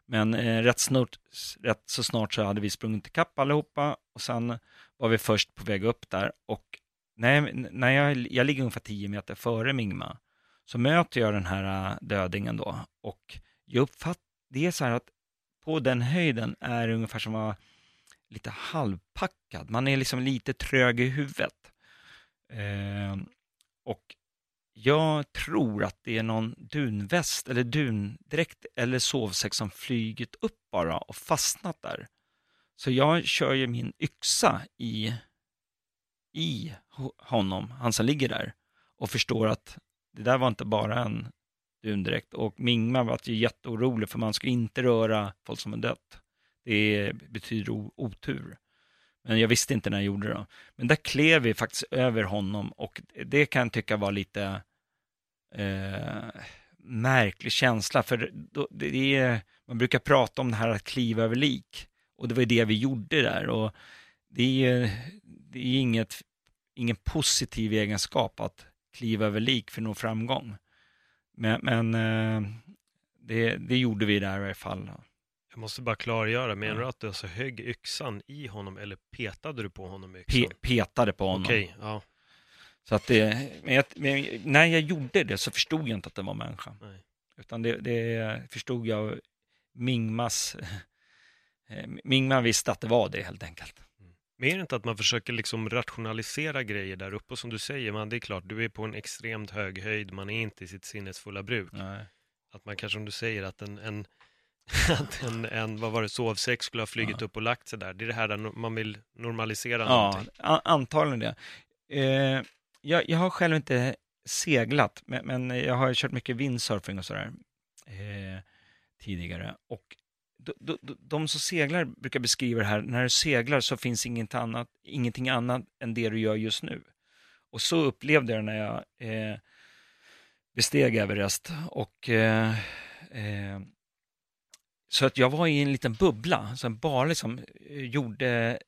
B: Men eh, rätt, snort, rätt så snart så hade vi sprungit ikapp allihopa och sen var vi först på väg upp där och när, när jag, jag ligger ungefär 10 meter före Mingma så möter jag den här dödingen då och jag uppfattar, det är så här att på den höjden är det ungefär som att vara lite halvpackad. Man är liksom lite trög i huvudet. Eh, och jag tror att det är någon dunväst eller dundräkt eller sovsäck som flygit upp bara och fastnat där. Så jag kör ju min yxa i, i honom, han som ligger där, och förstår att det där var inte bara en dundräkt. Och Mingma var ju jätteorolig för man ska inte röra folk som har dött. Det betyder otur. Men jag visste inte när jag gjorde det. Men där klev vi faktiskt över honom och det kan jag tycka var lite eh, märklig känsla. För det är, man brukar prata om det här att kliva över lik. Och det var det vi gjorde där. Och det är, det är inget, ingen positiv egenskap att kliva över lik för att nå framgång. Men, men eh, det, det, gjorde vi där i alla fall.
C: Jag måste bara klargöra, menar du att du alltså högg yxan i honom eller petade du på honom med yxan? Pe
B: petade på honom.
C: Okej, ja.
B: Så att det, men, jag, men när jag gjorde det så förstod jag inte att det var människa.
C: Nej.
B: Utan det, det förstod jag Mingmas, [LAUGHS] Mingma visste att det var det helt enkelt.
C: Men är det inte att man försöker liksom rationalisera grejer där uppe? Och som du säger, man, det är klart, du är på en extremt hög höjd, man är inte i sitt sinnesfulla bruk.
B: Nej.
C: Att man kanske, som du säger, att en, en [LAUGHS] att en, en, vad var det, sovsäck skulle ha flugit ja. upp och lagt sig där. Det är det här där man vill normalisera
B: ja,
C: någonting.
B: Ja, antagligen det. Eh, jag, jag, har själv inte seglat, men, men, jag har kört mycket windsurfing och sådär eh, tidigare. Och de, de, de, som seglar brukar beskriva det här, när du seglar så finns inget annat, ingenting annat än det du gör just nu. Och så upplevde jag det när jag eh, besteg Everest. Och eh, eh så att jag var i en liten bubbla som bara liksom eh, gjorde,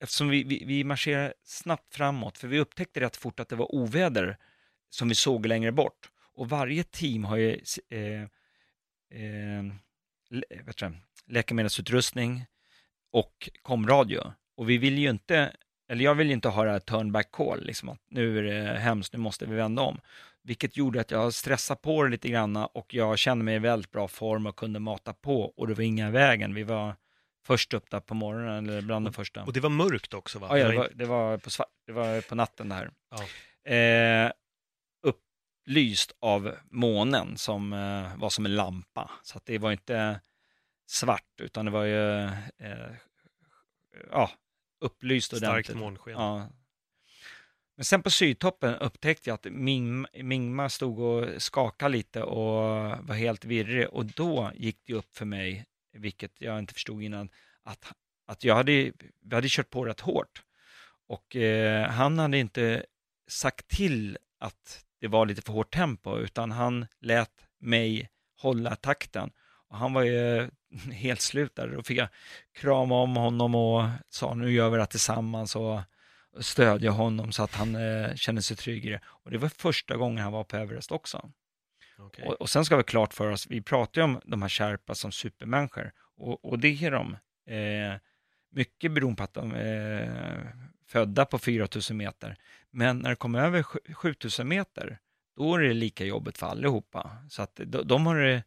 B: eftersom vi, vi, vi marscherade snabbt framåt, för vi upptäckte rätt fort att det var oväder som vi såg längre bort. Och varje team har ju eh, eh, vet du, läkemedelsutrustning och komradio. Och vi vill ju inte, eller jag vill ju inte höra turn back call, liksom att nu är det hemskt, nu måste vi vända om vilket gjorde att jag stressade på det lite grann och jag kände mig i väldigt bra form och kunde mata på och det var inga vägen. Vi var först upp där på morgonen, eller bland de första.
C: Och det var mörkt också va?
B: Ja, ja det, var, det, var på svart, det var på natten där.
C: Ja.
B: Eh, upplyst av månen som eh, var som en lampa. Så det var inte svart utan det var ju eh, ja, upplyst ordentligt.
C: Starkt månsken.
B: Ja, men sen på sydtoppen upptäckte jag att Ming, Mingma stod och skakade lite och var helt virrig och då gick det upp för mig, vilket jag inte förstod innan, att, att jag hade, vi hade kört på rätt hårt. Och eh, han hade inte sagt till att det var lite för hårt tempo, utan han lät mig hålla takten. Och han var ju [LAUGHS] helt slut där. Då fick jag krama om honom och sa nu gör vi det tillsammans. Och stödja honom så att han eh, känner sig tryggare. Och det var första gången han var på Everest också.
C: Okay.
B: Och, och, sen ska vi klart för oss, vi pratar ju om de här Sherpa som supermänniskor och, och det är de. Eh, mycket beroende på att de är födda på 4000 meter. Men när det kommer över 7000 meter, då är det lika jobbigt för allihopa. Så att de, de har det,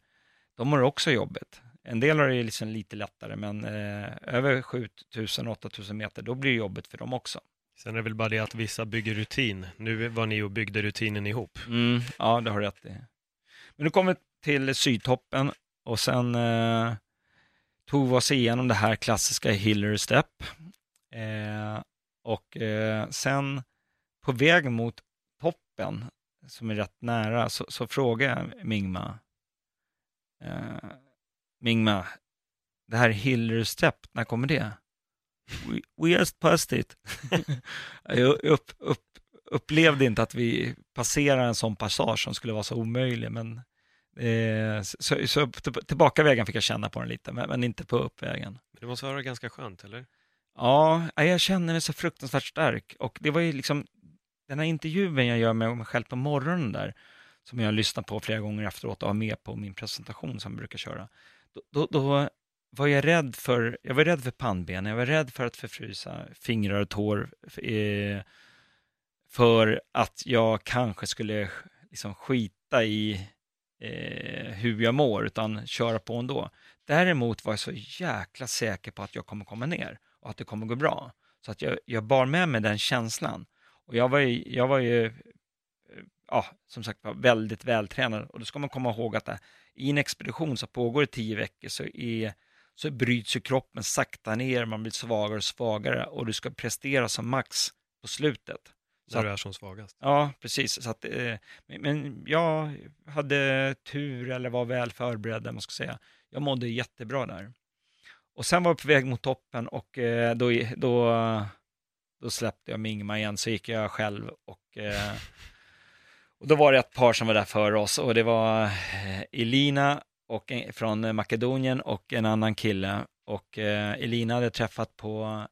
B: de har det också jobbigt. En del har det liksom lite lättare, men eh, över 7000-8000 meter, då blir det jobbigt för dem också.
C: Sen är det väl bara det att vissa bygger rutin. Nu var ni och byggde rutinen ihop.
B: Mm, ja, det har rätt i. Men nu kommer vi till sydtoppen och sen eh, tog vi oss igenom det här klassiska Hillary Step. Eh, och eh, sen på väg mot toppen, som är rätt nära, så, så frågade jag Mingma. Eh, Mingma, det här Hillary Step, när kommer det? We, we just passed it. [LAUGHS] jag upp, upp, upplevde inte att vi passerar en sån passage som skulle vara så omöjlig, men eh, så, så tillbaka vägen fick jag känna på den lite, men, men inte på uppvägen.
C: Det måste vara ganska skönt, eller?
B: Ja, jag känner mig så fruktansvärt stark och det var ju liksom den här intervjun jag gör med mig själv på morgonen där, som jag lyssnar på flera gånger efteråt och har med på min presentation som jag brukar köra. Då, då, då var jag rädd för, jag var rädd för pannben, jag var rädd för att förfrysa fingrar och tår, eh, för att jag kanske skulle liksom skita i eh, hur jag mår, utan köra på ändå. Däremot var jag så jäkla säker på att jag kommer komma ner och att det kommer gå bra. Så att jag, jag bar med mig den känslan. Och jag var ju, jag var ju ja, som sagt var väldigt vältränad. Och då ska man komma ihåg att det, i en expedition som pågår i tio veckor så, är, så bryts ju kroppen sakta ner, man blir svagare och svagare och du ska prestera som max på slutet.
C: Så När du är som svagast.
B: Ja, precis. Så att, eh, men jag hade tur eller var väl förberedd, man ska säga. Jag mådde jättebra där. Och sen var jag på väg mot toppen och eh, då, då, då släppte jag Mingma igen, så gick jag själv och, eh, och då var det ett par som var där för oss. Och det var eh, Elina och, från Makedonien och en annan kille. Och eh, Elina hade träffat på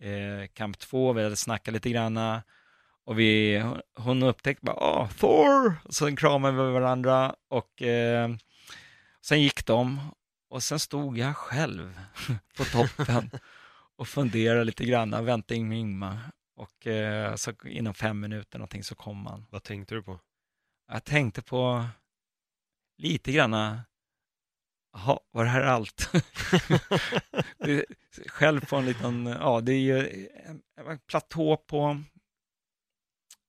B: eh, kamp 2, vi hade snackat lite granna. Och vi, hon upptäckte bara, ah, Thor! Och så kramade vi varandra och eh, sen gick de och sen stod jag själv [LAUGHS] på toppen och funderade lite grann, väntade in Ingmar. Och eh, så inom fem minuter någonting så kom han.
C: Vad tänkte du på?
B: Jag tänkte på lite grann, jaha, var det här allt? [LAUGHS] själv på en liten, ja det är ju en platå på,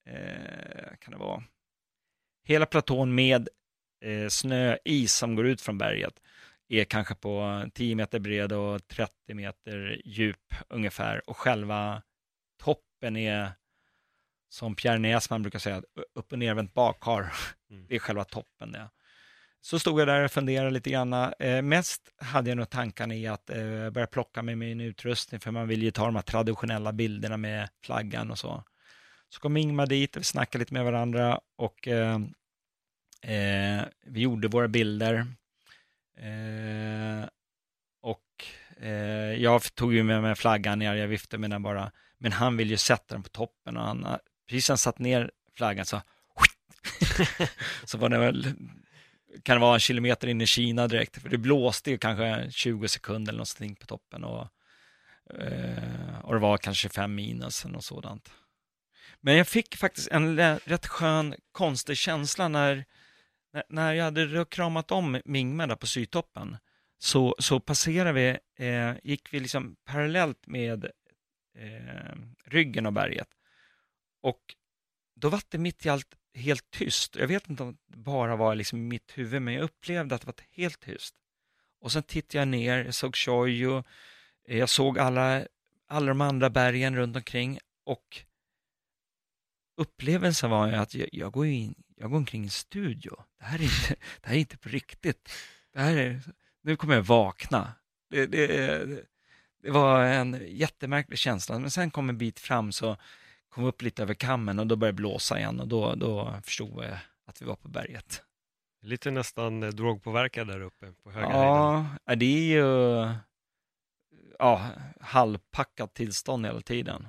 B: eh, kan det vara, hela platån med eh, snöis som går ut från berget är kanske på 10 meter bred och 30 meter djup ungefär och själva toppen är som Pierre Näsman brukar säga, upp och nervänt bakkar. Mm. Det är själva toppen det. Så stod jag där och funderade lite grann. Eh, mest hade jag nog tankarna i att eh, börja plocka med min utrustning, för man vill ju ta de här traditionella bilderna med flaggan och så. Så kom Ingmar dit och vi snackade lite med varandra och eh, eh vi gjorde våra bilder. Eh, och eh, jag tog ju med mig flaggan ner, jag viftade med den bara. Men han vill ju sätta den på toppen och han, precis när han satt ner flaggan så, [LAUGHS] så var det väl, kan det vara en kilometer in i Kina direkt, för det blåste ju kanske 20 sekunder eller någonting på toppen och, eh, och det var kanske 5 minus eller något sådant. Men jag fick faktiskt en rätt skön, konstig känsla när när jag hade kramat om Mingme där på Sydtoppen så, så passerade vi, eh, gick vi liksom parallellt med eh, ryggen av berget. Och då var det mitt i allt helt tyst. Jag vet inte om det bara var liksom i mitt huvud, men jag upplevde att det var helt tyst. Och sen tittade jag ner, jag såg Shoyo, jag såg alla, alla de andra bergen runt omkring och upplevelsen var att jag, jag går in, jag går omkring i en studio. Det här är inte, [LAUGHS] det här är inte på riktigt. Det här är, nu kommer jag vakna. Det, det, det var en jättemärklig känsla, men sen kom en bit fram så kom vi upp lite över kammen och då började det blåsa igen och då, då förstod jag att vi var på berget.
C: Lite nästan drogpåverkad där uppe på höga
B: Ja, höjden. det är ju ja, halvpackat tillstånd hela tiden.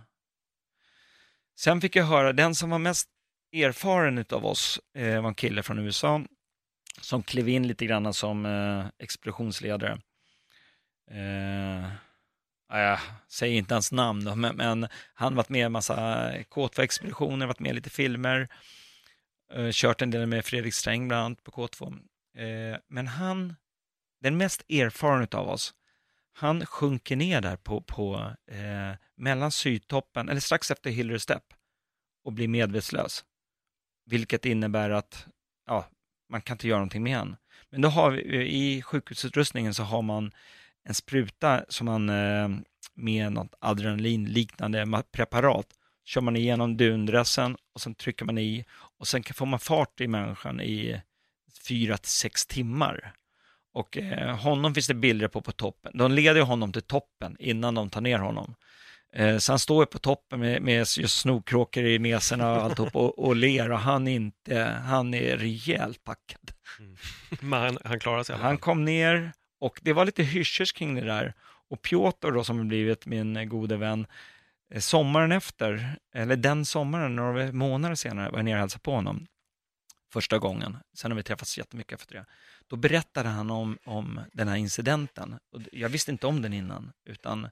B: Sen fick jag höra, den som var mest erfaren av oss eh, var en kille från USA som klev in lite grann som eh, expeditionsledare. Eh, jag säger inte hans namn då, men, men han varit med i en massa K2-expeditioner, varit med i lite filmer, eh, kört en del med Fredrik Sträng bland annat på K2. Eh, men han, den mest erfaren av oss, han sjunker ner där på, på eh, mellan sydtoppen, eller strax efter Hillary Step och blir medvetslös. Vilket innebär att ja, man kan inte göra någonting med han. Men då har vi, i sjukhusutrustningen så har man en spruta som man eh, med något adrenalinliknande preparat kör man igenom dundressen och sen trycker man i och sen får man fart i människan i fyra till sex timmar. Och eh, honom finns det bilder på på toppen. De leder honom till toppen innan de tar ner honom. Eh, så han står på toppen med, med just snorkråkor i näsorna och alltihop och, och ler och han, inte, han är rejält packad.
C: Mm. Men han, han klarar sig
B: Han kom ner och det var lite hyschers kring det där. Och Piotr då som har blivit min gode vän, eh, sommaren efter, eller den sommaren, några månader senare, var jag nere och hälsade på honom första gången. Sen har vi träffats jättemycket efter det. Då berättade han om, om den här incidenten. Och jag visste inte om den innan, utan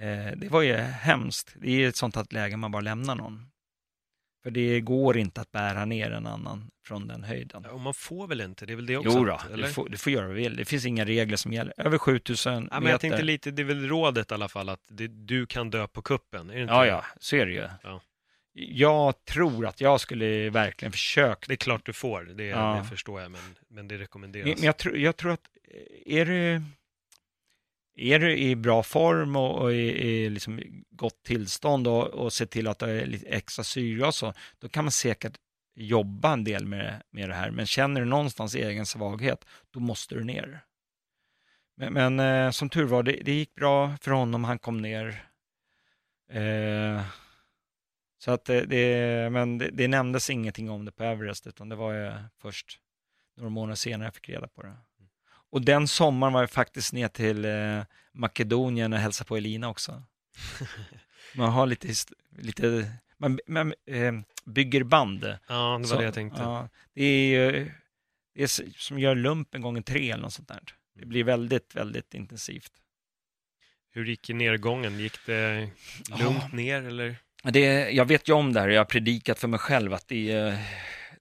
B: eh, det var ju hemskt. Det är ett sånt här läge man bara lämnar någon. För det går inte att bära ner en annan från den höjden.
C: Ja, och man får väl inte, det är väl det också?
B: Jo då, du får, du får göra vad du vill. Det finns inga regler som gäller. Över 7000
C: ja,
B: meter.
C: men Jag tänkte lite, det är väl rådet i alla fall att det, du kan dö på kuppen? Är det inte
B: Ja,
C: det?
B: ja, så är det ju.
C: Ja.
B: Jag tror att jag skulle verkligen försöka.
C: Det är klart du får, det,
B: Ja.
C: det förstår jag, men, men det rekommenderas.
B: Men jag, tror, jag tror att eh, är du, är du i bra form och, och i, i liksom gott tillstånd och, och ser till att det är lite extra syre och så, då kan man säkert jobba en del med, med det här. Men känner du någonstans egen svaghet, då måste du ner. Men, men eh, som tur var, det, det gick bra för honom, han kom ner. Eh, så att det, det, men det, det nämndes ingenting om det på Everest, utan det var ju först några månader senare jag fick reda på det. Och den sommaren var jag faktiskt ner till eh, Makedonien och hälsade på Elina också. [LAUGHS] Man har lite, lite man, man eh, bygger band.
C: Ja, det var
B: Så,
C: det jag tänkte.
B: Ja, det är ju det är som gör lumpen gånger tre eller något sånt där. Det blir väldigt, väldigt intensivt.
C: Hur gick nedgången? Gick det lugnt
B: Ja.
C: ner eller?
B: Det, jag vet ju om det här, jag har predikat för mig själv att det är,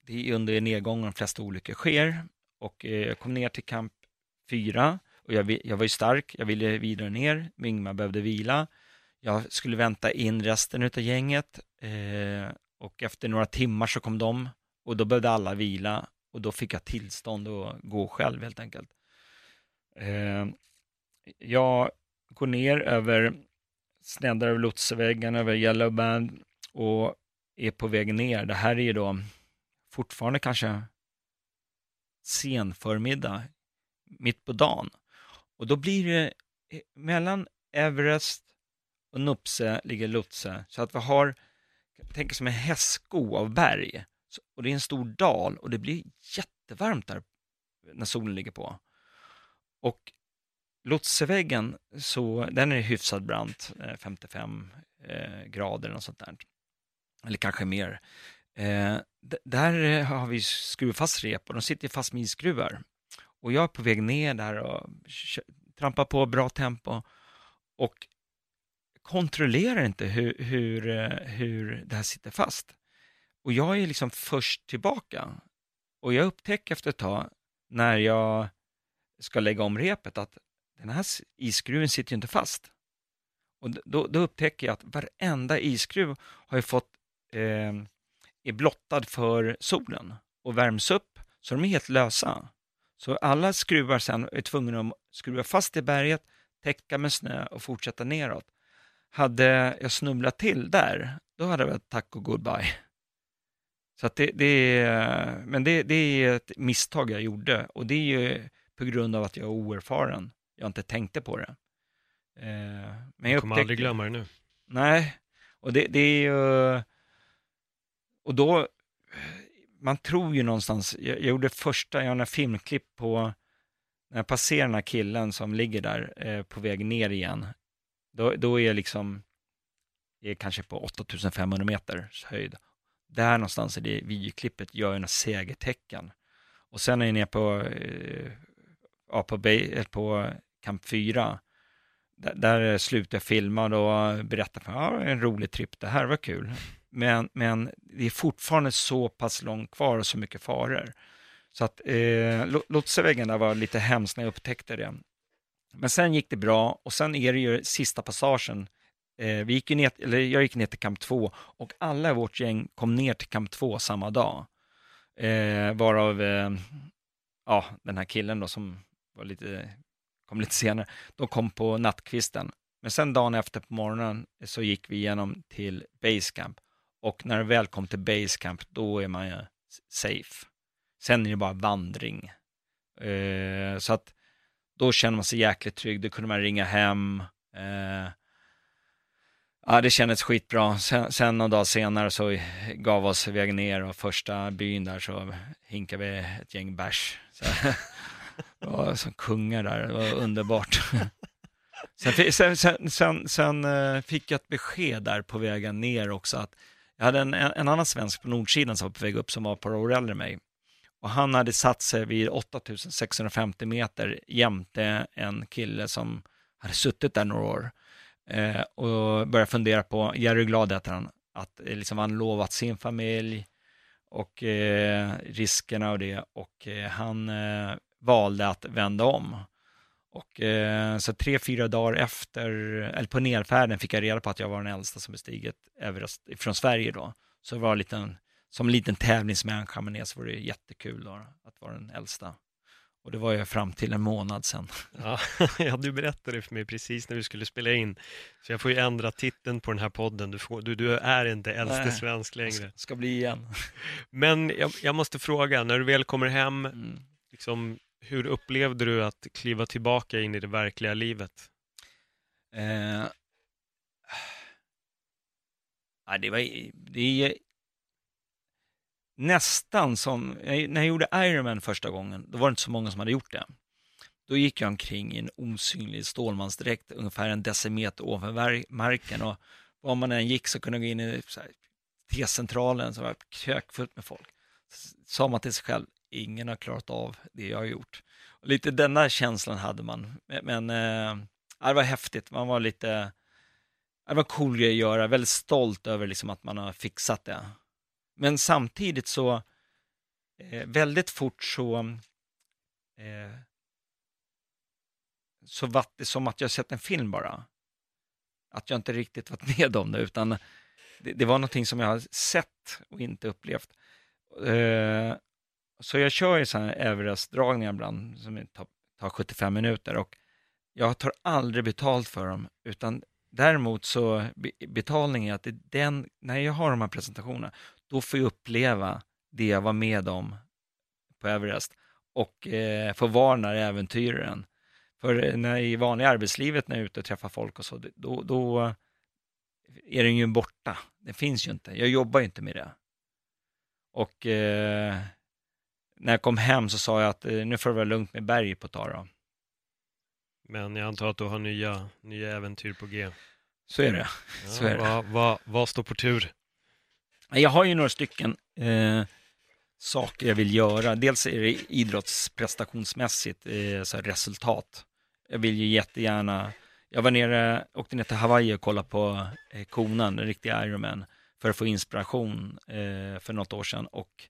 B: det är under nedgången de flesta olyckor sker. Och eh, jag kom ner till kamp fyra och jag, jag var ju stark, jag ville vidare ner, Ingmar behövde vila. Jag skulle vänta in resten av gänget eh, och efter några timmar så kom de och då behövde alla vila och då fick jag tillstånd att gå själv helt enkelt. Eh, jag går ner över sneddar över Lotseväggen, över Yellow Band och är på väg ner. Det här är ju då fortfarande kanske sen förmiddag, mitt på dagen. Och då blir det eh, mellan Everest och Nupse ligger Lutse, så att vi har, tänk som en hästsko av berg. Så, och det är en stor dal och det blir jättevarmt där när solen ligger på. Och Lotseväggen, så den är hyfsat brant, eh, 55 eh, grader och sånt där. Eller kanske mer. Eh, där har vi skruvat fast rep och de sitter fast med isskruvar. Och jag är på väg ner där och trampar på bra tempo och kontrollerar inte hur, hur, hur det här sitter fast. Och jag är liksom först tillbaka. Och jag upptäcker efter ett tag när jag ska lägga om repet att den här isskruven sitter ju inte fast. Och då, då upptäcker jag att varenda isskruv har ju fått, eh, är blottad för solen och värms upp så de är helt lösa. Så alla skruvar sen är tvungna att skruva fast i berget, täcka med snö och fortsätta neråt. Hade jag snubblat till där, då hade det varit tack och goodbye. Så att det, det är, men det, det är ett misstag jag gjorde och det är ju på grund av att jag är oerfaren. Jag inte tänkte på det. Eh, men
C: Jag kommer
B: upptäckte-
C: aldrig glömma det nu.
B: Nej, och det, det är ju... Och då, man tror ju någonstans, jag, jag gjorde första, jag har en filmklipp på när jag passerar den här killen som ligger där eh, på väg ner igen. Då, då är jag liksom, är kanske på 8500 meters höjd. Där någonstans i det videoklippet gör jag några segertecken. Och sen är jag nere på, eh, ja, på, Bay- eh, på Camp 4 där, där slutar jag filma och berättar för ja, en rolig tripp, det här var kul. Men, men det är fortfarande så pass långt kvar och så mycket faror. Så att eh, Lotsevägen där var lite hemskt när jag upptäckte det. Men sen gick det bra och sen är det ju sista passagen. Eh, vi gick ju ner, eller jag gick ner till kamp 2 och alla i vårt gäng kom ner till kamp 2 samma dag. Eh, varav eh, ja, den här killen då som var lite, kom lite senare, de kom på nattkvisten. Men sen dagen efter på morgonen så gick vi igenom till basecamp. Och när det väl kom till basecamp, då är man ju safe. Sen är det bara vandring. Eh, så att då känner man sig jäkligt trygg. Då kunde man ringa hem. Eh, ja, det kändes skitbra. Sen, sen någon dag senare så gav oss vägen ner och första byn där så hinkade vi ett gäng bärs. Ja, [LAUGHS] det var som kungar där, det var underbart. [LAUGHS] Sen, sen, sen, sen, sen fick jag ett besked där på vägen ner också att jag hade en, en annan svensk på nordsidan som var på väg upp som var ett par år äldre än mig. Och han hade satt sig vid 8650 meter jämte en kille som hade suttit där några år eh, och började fundera på, Jerry Glad heter han, att eh, liksom han lovat sin familj och eh, riskerna och det och eh, han eh, valde att vända om. Och eh, så tre, fyra dagar efter, eller på nedfärden fick jag reda på att jag var den äldsta som bestigit Everest från Sverige då. Så det var en liten, som en liten tävlingsmänniska med ner så var det jättekul då, att vara den äldsta. Och det var jag fram till en månad sedan. [LAUGHS]
C: Ja, ja, du berättade det för mig precis när vi skulle spela in. Så jag får ju ändra titeln på den här podden. Du, får, du, du är inte äldste
B: Nej.
C: svensk längre.
B: Ska bli igen.
C: Men jag, jag måste fråga, när du väl kommer hem,
B: Mm.
C: liksom, hur upplevde du att kliva tillbaka in i det verkliga livet?
B: Eh, ja, det var det är nästan som, när jag gjorde Ironman första gången, då var det inte så många som hade gjort det. Då gick jag omkring i en osynlig stålmansdräkt ungefär en decimeter ovanför marken och var man än gick så kunde jag gå in i T-centralen som var kökfullt med folk. Så Sa man till sig själv, ingen har klarat av det jag har gjort. Och lite denna känslan hade man, men, eh, det var häftigt, man var lite, det var en cool grej att göra, väldigt stolt över liksom att man har fixat det. Men samtidigt så, eh, väldigt fort så, eh, så var det som att jag sett en film bara. Att jag inte riktigt varit med om det, utan det, det var någonting som jag har sett och inte upplevt. Eh, så jag kör ju sådana här Everest-dragningar ibland som tar, 75 minuter och jag tar aldrig betalt för dem, utan däremot så be- betalningen är att det är den, när jag har de här presentationerna, då får jag uppleva det jag var med om på Everest och eh, få vara den äventyraren. För eh, när i vanliga arbetslivet när jag är ute och träffar folk och så, då, då är den ju borta. Den finns ju inte. Jag jobbar ju inte med det. Och eh, när jag kom hem så sa jag att eh, nu får det vara lugnt med berg på ett tag då.
C: Men jag antar att du har nya, nya äventyr på G.
B: Så är det.
C: Ja,
B: Så är det.
C: Vad, vad, vad står på tur?
B: Jag har ju några stycken eh, saker jag vill göra. Dels är det idrottsprestationsmässigt, eh, så resultat. Jag vill ju jättegärna, jag var nere, åkte ner till Hawaii och kollade på eh, konan, den riktiga Ironman, för att få inspiration eh, för något år sedan och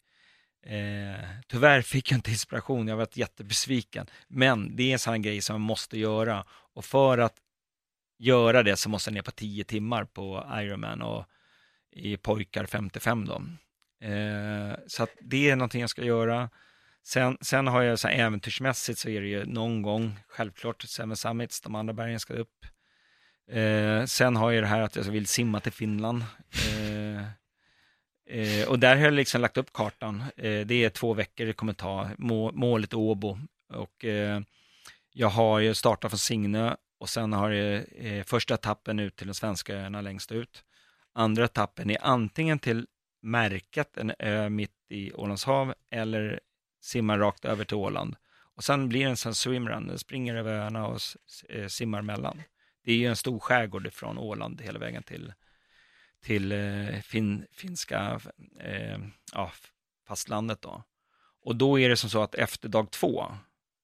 B: eh, tyvärr fick jag inte inspiration, jag varit jättebesviken. Men det är en sån grej som man måste göra och för att göra det så måste jag ner på 10 timmar på Ironman och i pojkar 55 då. Eh, så att det är någonting jag ska göra. Sen, sen har jag så här äventyrsmässigt så är det ju någon gång, självklart, Seven Summits, de andra bergen ska upp. Eh, sen har jag det här att jag vill simma till Finland. Eh, eh, och där har jag liksom lagt upp kartan. Eh, det är två veckor det kommer ta. Må, målet Åbo. Och eh, jag har ju startat från Signö och sen har jag eh, första etappen ut till de svenska öarna längst ut. Andra etappen är antingen till Märket, en ö mitt i Ålands hav, eller simmar rakt över till Åland. Och sen blir det en sån swimrun, den springer över öarna och eh, simmar mellan. Det är ju en stor skärgård från Åland hela vägen till, till eh, fin, finska eh, ja, fastlandet då. Och då är det som så att efter dag två,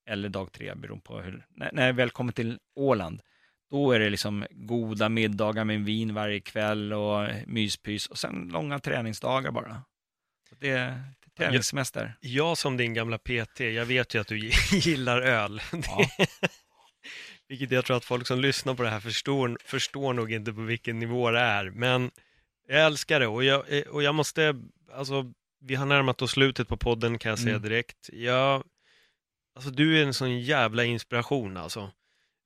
B: eller dag tre, beroende på hur, när, när jag väl kommer till Åland, då är det liksom goda middagar med vin varje kväll och myspys och sen långa träningsdagar bara. Så det är träningssemester.
C: Jag som din gamla PT, jag vet ju att du [LAUGHS] gillar öl.
B: Ja.
C: Vilket jag tror att folk som lyssnar på det här förstår, förstår nog inte på vilken nivå det är. Men jag älskar det och jag, och jag måste, alltså vi har närmat oss slutet på podden kan jag säga
B: Mm.
C: direkt. Jag, alltså du är en sån jävla inspiration alltså.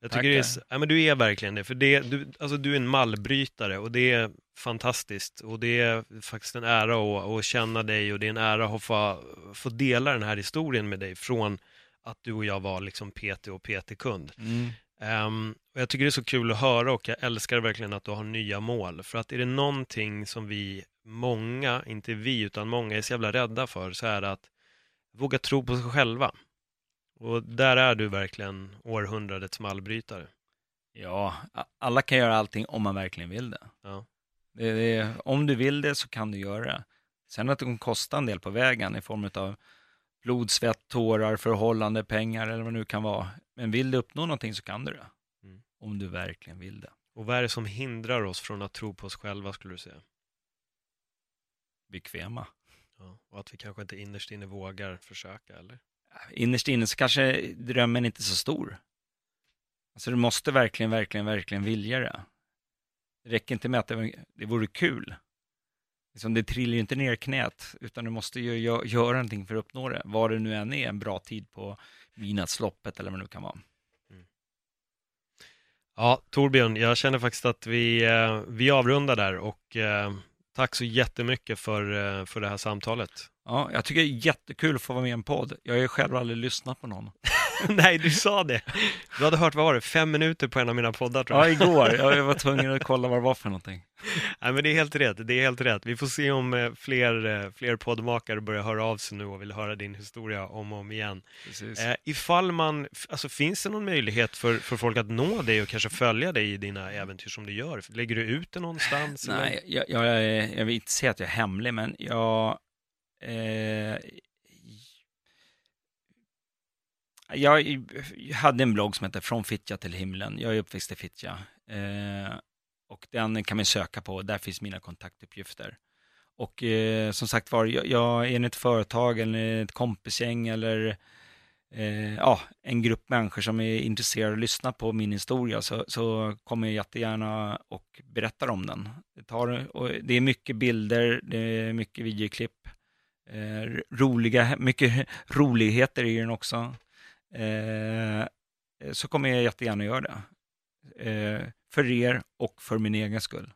C: Jag tycker det är,
B: Tackar.
C: ja, men du är verkligen det, för det, du, alltså du är en mallbrytare och det är fantastiskt och det är faktiskt en ära att, att känna dig och det är en ära att få, få dela den här historien med dig från att du och jag var liksom PT och PT-kund.
B: Mm.
C: Ehm, och jag tycker det är så kul att höra och jag älskar verkligen att du har nya mål. För att är det någonting som vi, många, inte vi utan många är så jävla rädda för så är det att våga tro på sig själva. Och där är du verkligen århundradets mallbrytare.
B: Ja, alla kan göra allting om man verkligen vill det.
C: Ja.
B: det, det om du vill det så kan du göra det. Sen att det kommer kosta en del på vägen i form av blod, svett, tårar, förhållande, pengar eller vad det nu kan vara. Men vill du uppnå någonting så kan du det.
C: Mm.
B: Om du verkligen vill det.
C: Och vad är det som hindrar oss från att tro på oss själva skulle du säga?
B: Bekväma.
C: Ja. Och att vi kanske inte innerst inne vågar försöka, eller?
B: Innerst inne så kanske drömmen inte är så stor. Alltså du måste verkligen, verkligen, verkligen vilja det. Det räcker inte med att det, det vore kul. Liksom, det trillar ju inte ner knät, utan du måste ju gö göra någonting för att uppnå det. Vad det nu än är, en bra tid på midnattsloppet eller vad det nu kan vara.
C: Ja, Torbjörn, jag känner faktiskt att vi, eh, vi avrundar där och eh, tack så jättemycket för, eh, för det här samtalet.
B: Ja, jag tycker det är jättekul att få vara med i en podd. Jag har ju själv aldrig lyssnat på någon. [LAUGHS] [LAUGHS]
C: Nej, du sa det. Du hade hört, vad var det, fem minuter på en av mina poddar tror jag.
B: Ja, igår. Jag var tvungen att kolla vad det var för någonting.
C: Nej, men det är helt rätt. Det är helt rätt. Vi får se om eh, fler, eh, fler poddmakare börjar höra av sig nu och vill höra din historia om och om igen.
B: Precis.
C: Eh, ifall man, alltså finns det någon möjlighet för, för folk att nå dig och kanske följa dig i dina äventyr som du gör? Lägger du ut det någonstans?
B: Nej, jag, jag, är- jag vill inte säga att jag är hemlig, men jag... Eh, jag hade en blogg som heter Från Fittja till himlen. Jag är uppväxt i Fittja. Eh, och den kan man söka på. Där finns mina kontaktuppgifter. Och eh, som sagt var, jag, jag är ett företag eller ett kompisgäng eller eh, ja, en grupp människor som är intresserade av att lyssna på min historia så, så kommer jag jättegärna och berättar om den. Det, tar, och det är mycket bilder, det är mycket videoklipp, eh, roliga, mycket roligheter i den också. Eh, så kommer jag jättegärna göra det. Eh, för er och för min egen skull.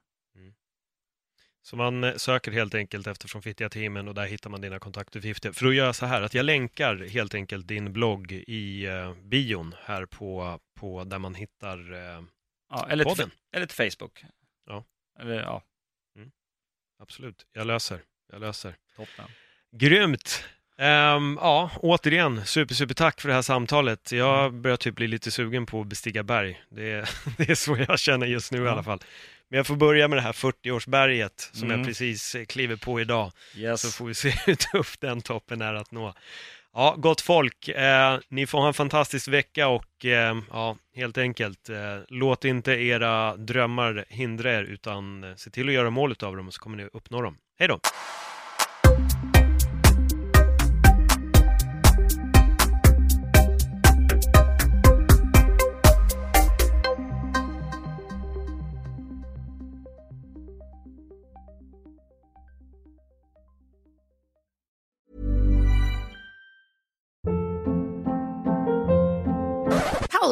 C: Så man eh, söker helt enkelt efter Från Fittiga till himlen och där hittar man dina kontaktuppgifter. För då gör jag så här att jag länkar helt enkelt din blogg i eh, bion här på, på där man hittar eh,
B: Ja, eller, till,
C: podden.
B: eller till Facebook.
C: Ja.
B: Eller, ja,
C: Absolut, jag löser. Jag löser.
B: toppen.
C: Grymt! Ehm, ja, återigen, super, super tack för det här samtalet. Jag börjar typ bli lite sugen på att bestiga berg. Det är, [LAUGHS] det är så jag känner just nu i
B: Ja.
C: alla fall. Men jag får börja med det här 40-årsberget som
B: Mm.
C: jag precis eh, kliver på idag.
B: Yes.
C: Så får vi se [LAUGHS] hur tuff den toppen är att nå. Ja, gott folk, eh, ni får ha en fantastisk vecka och eh, ja, helt enkelt, eh, låt inte era drömmar hindra er utan eh, se till att göra målet av dem så kommer ni uppnå dem. Hej då!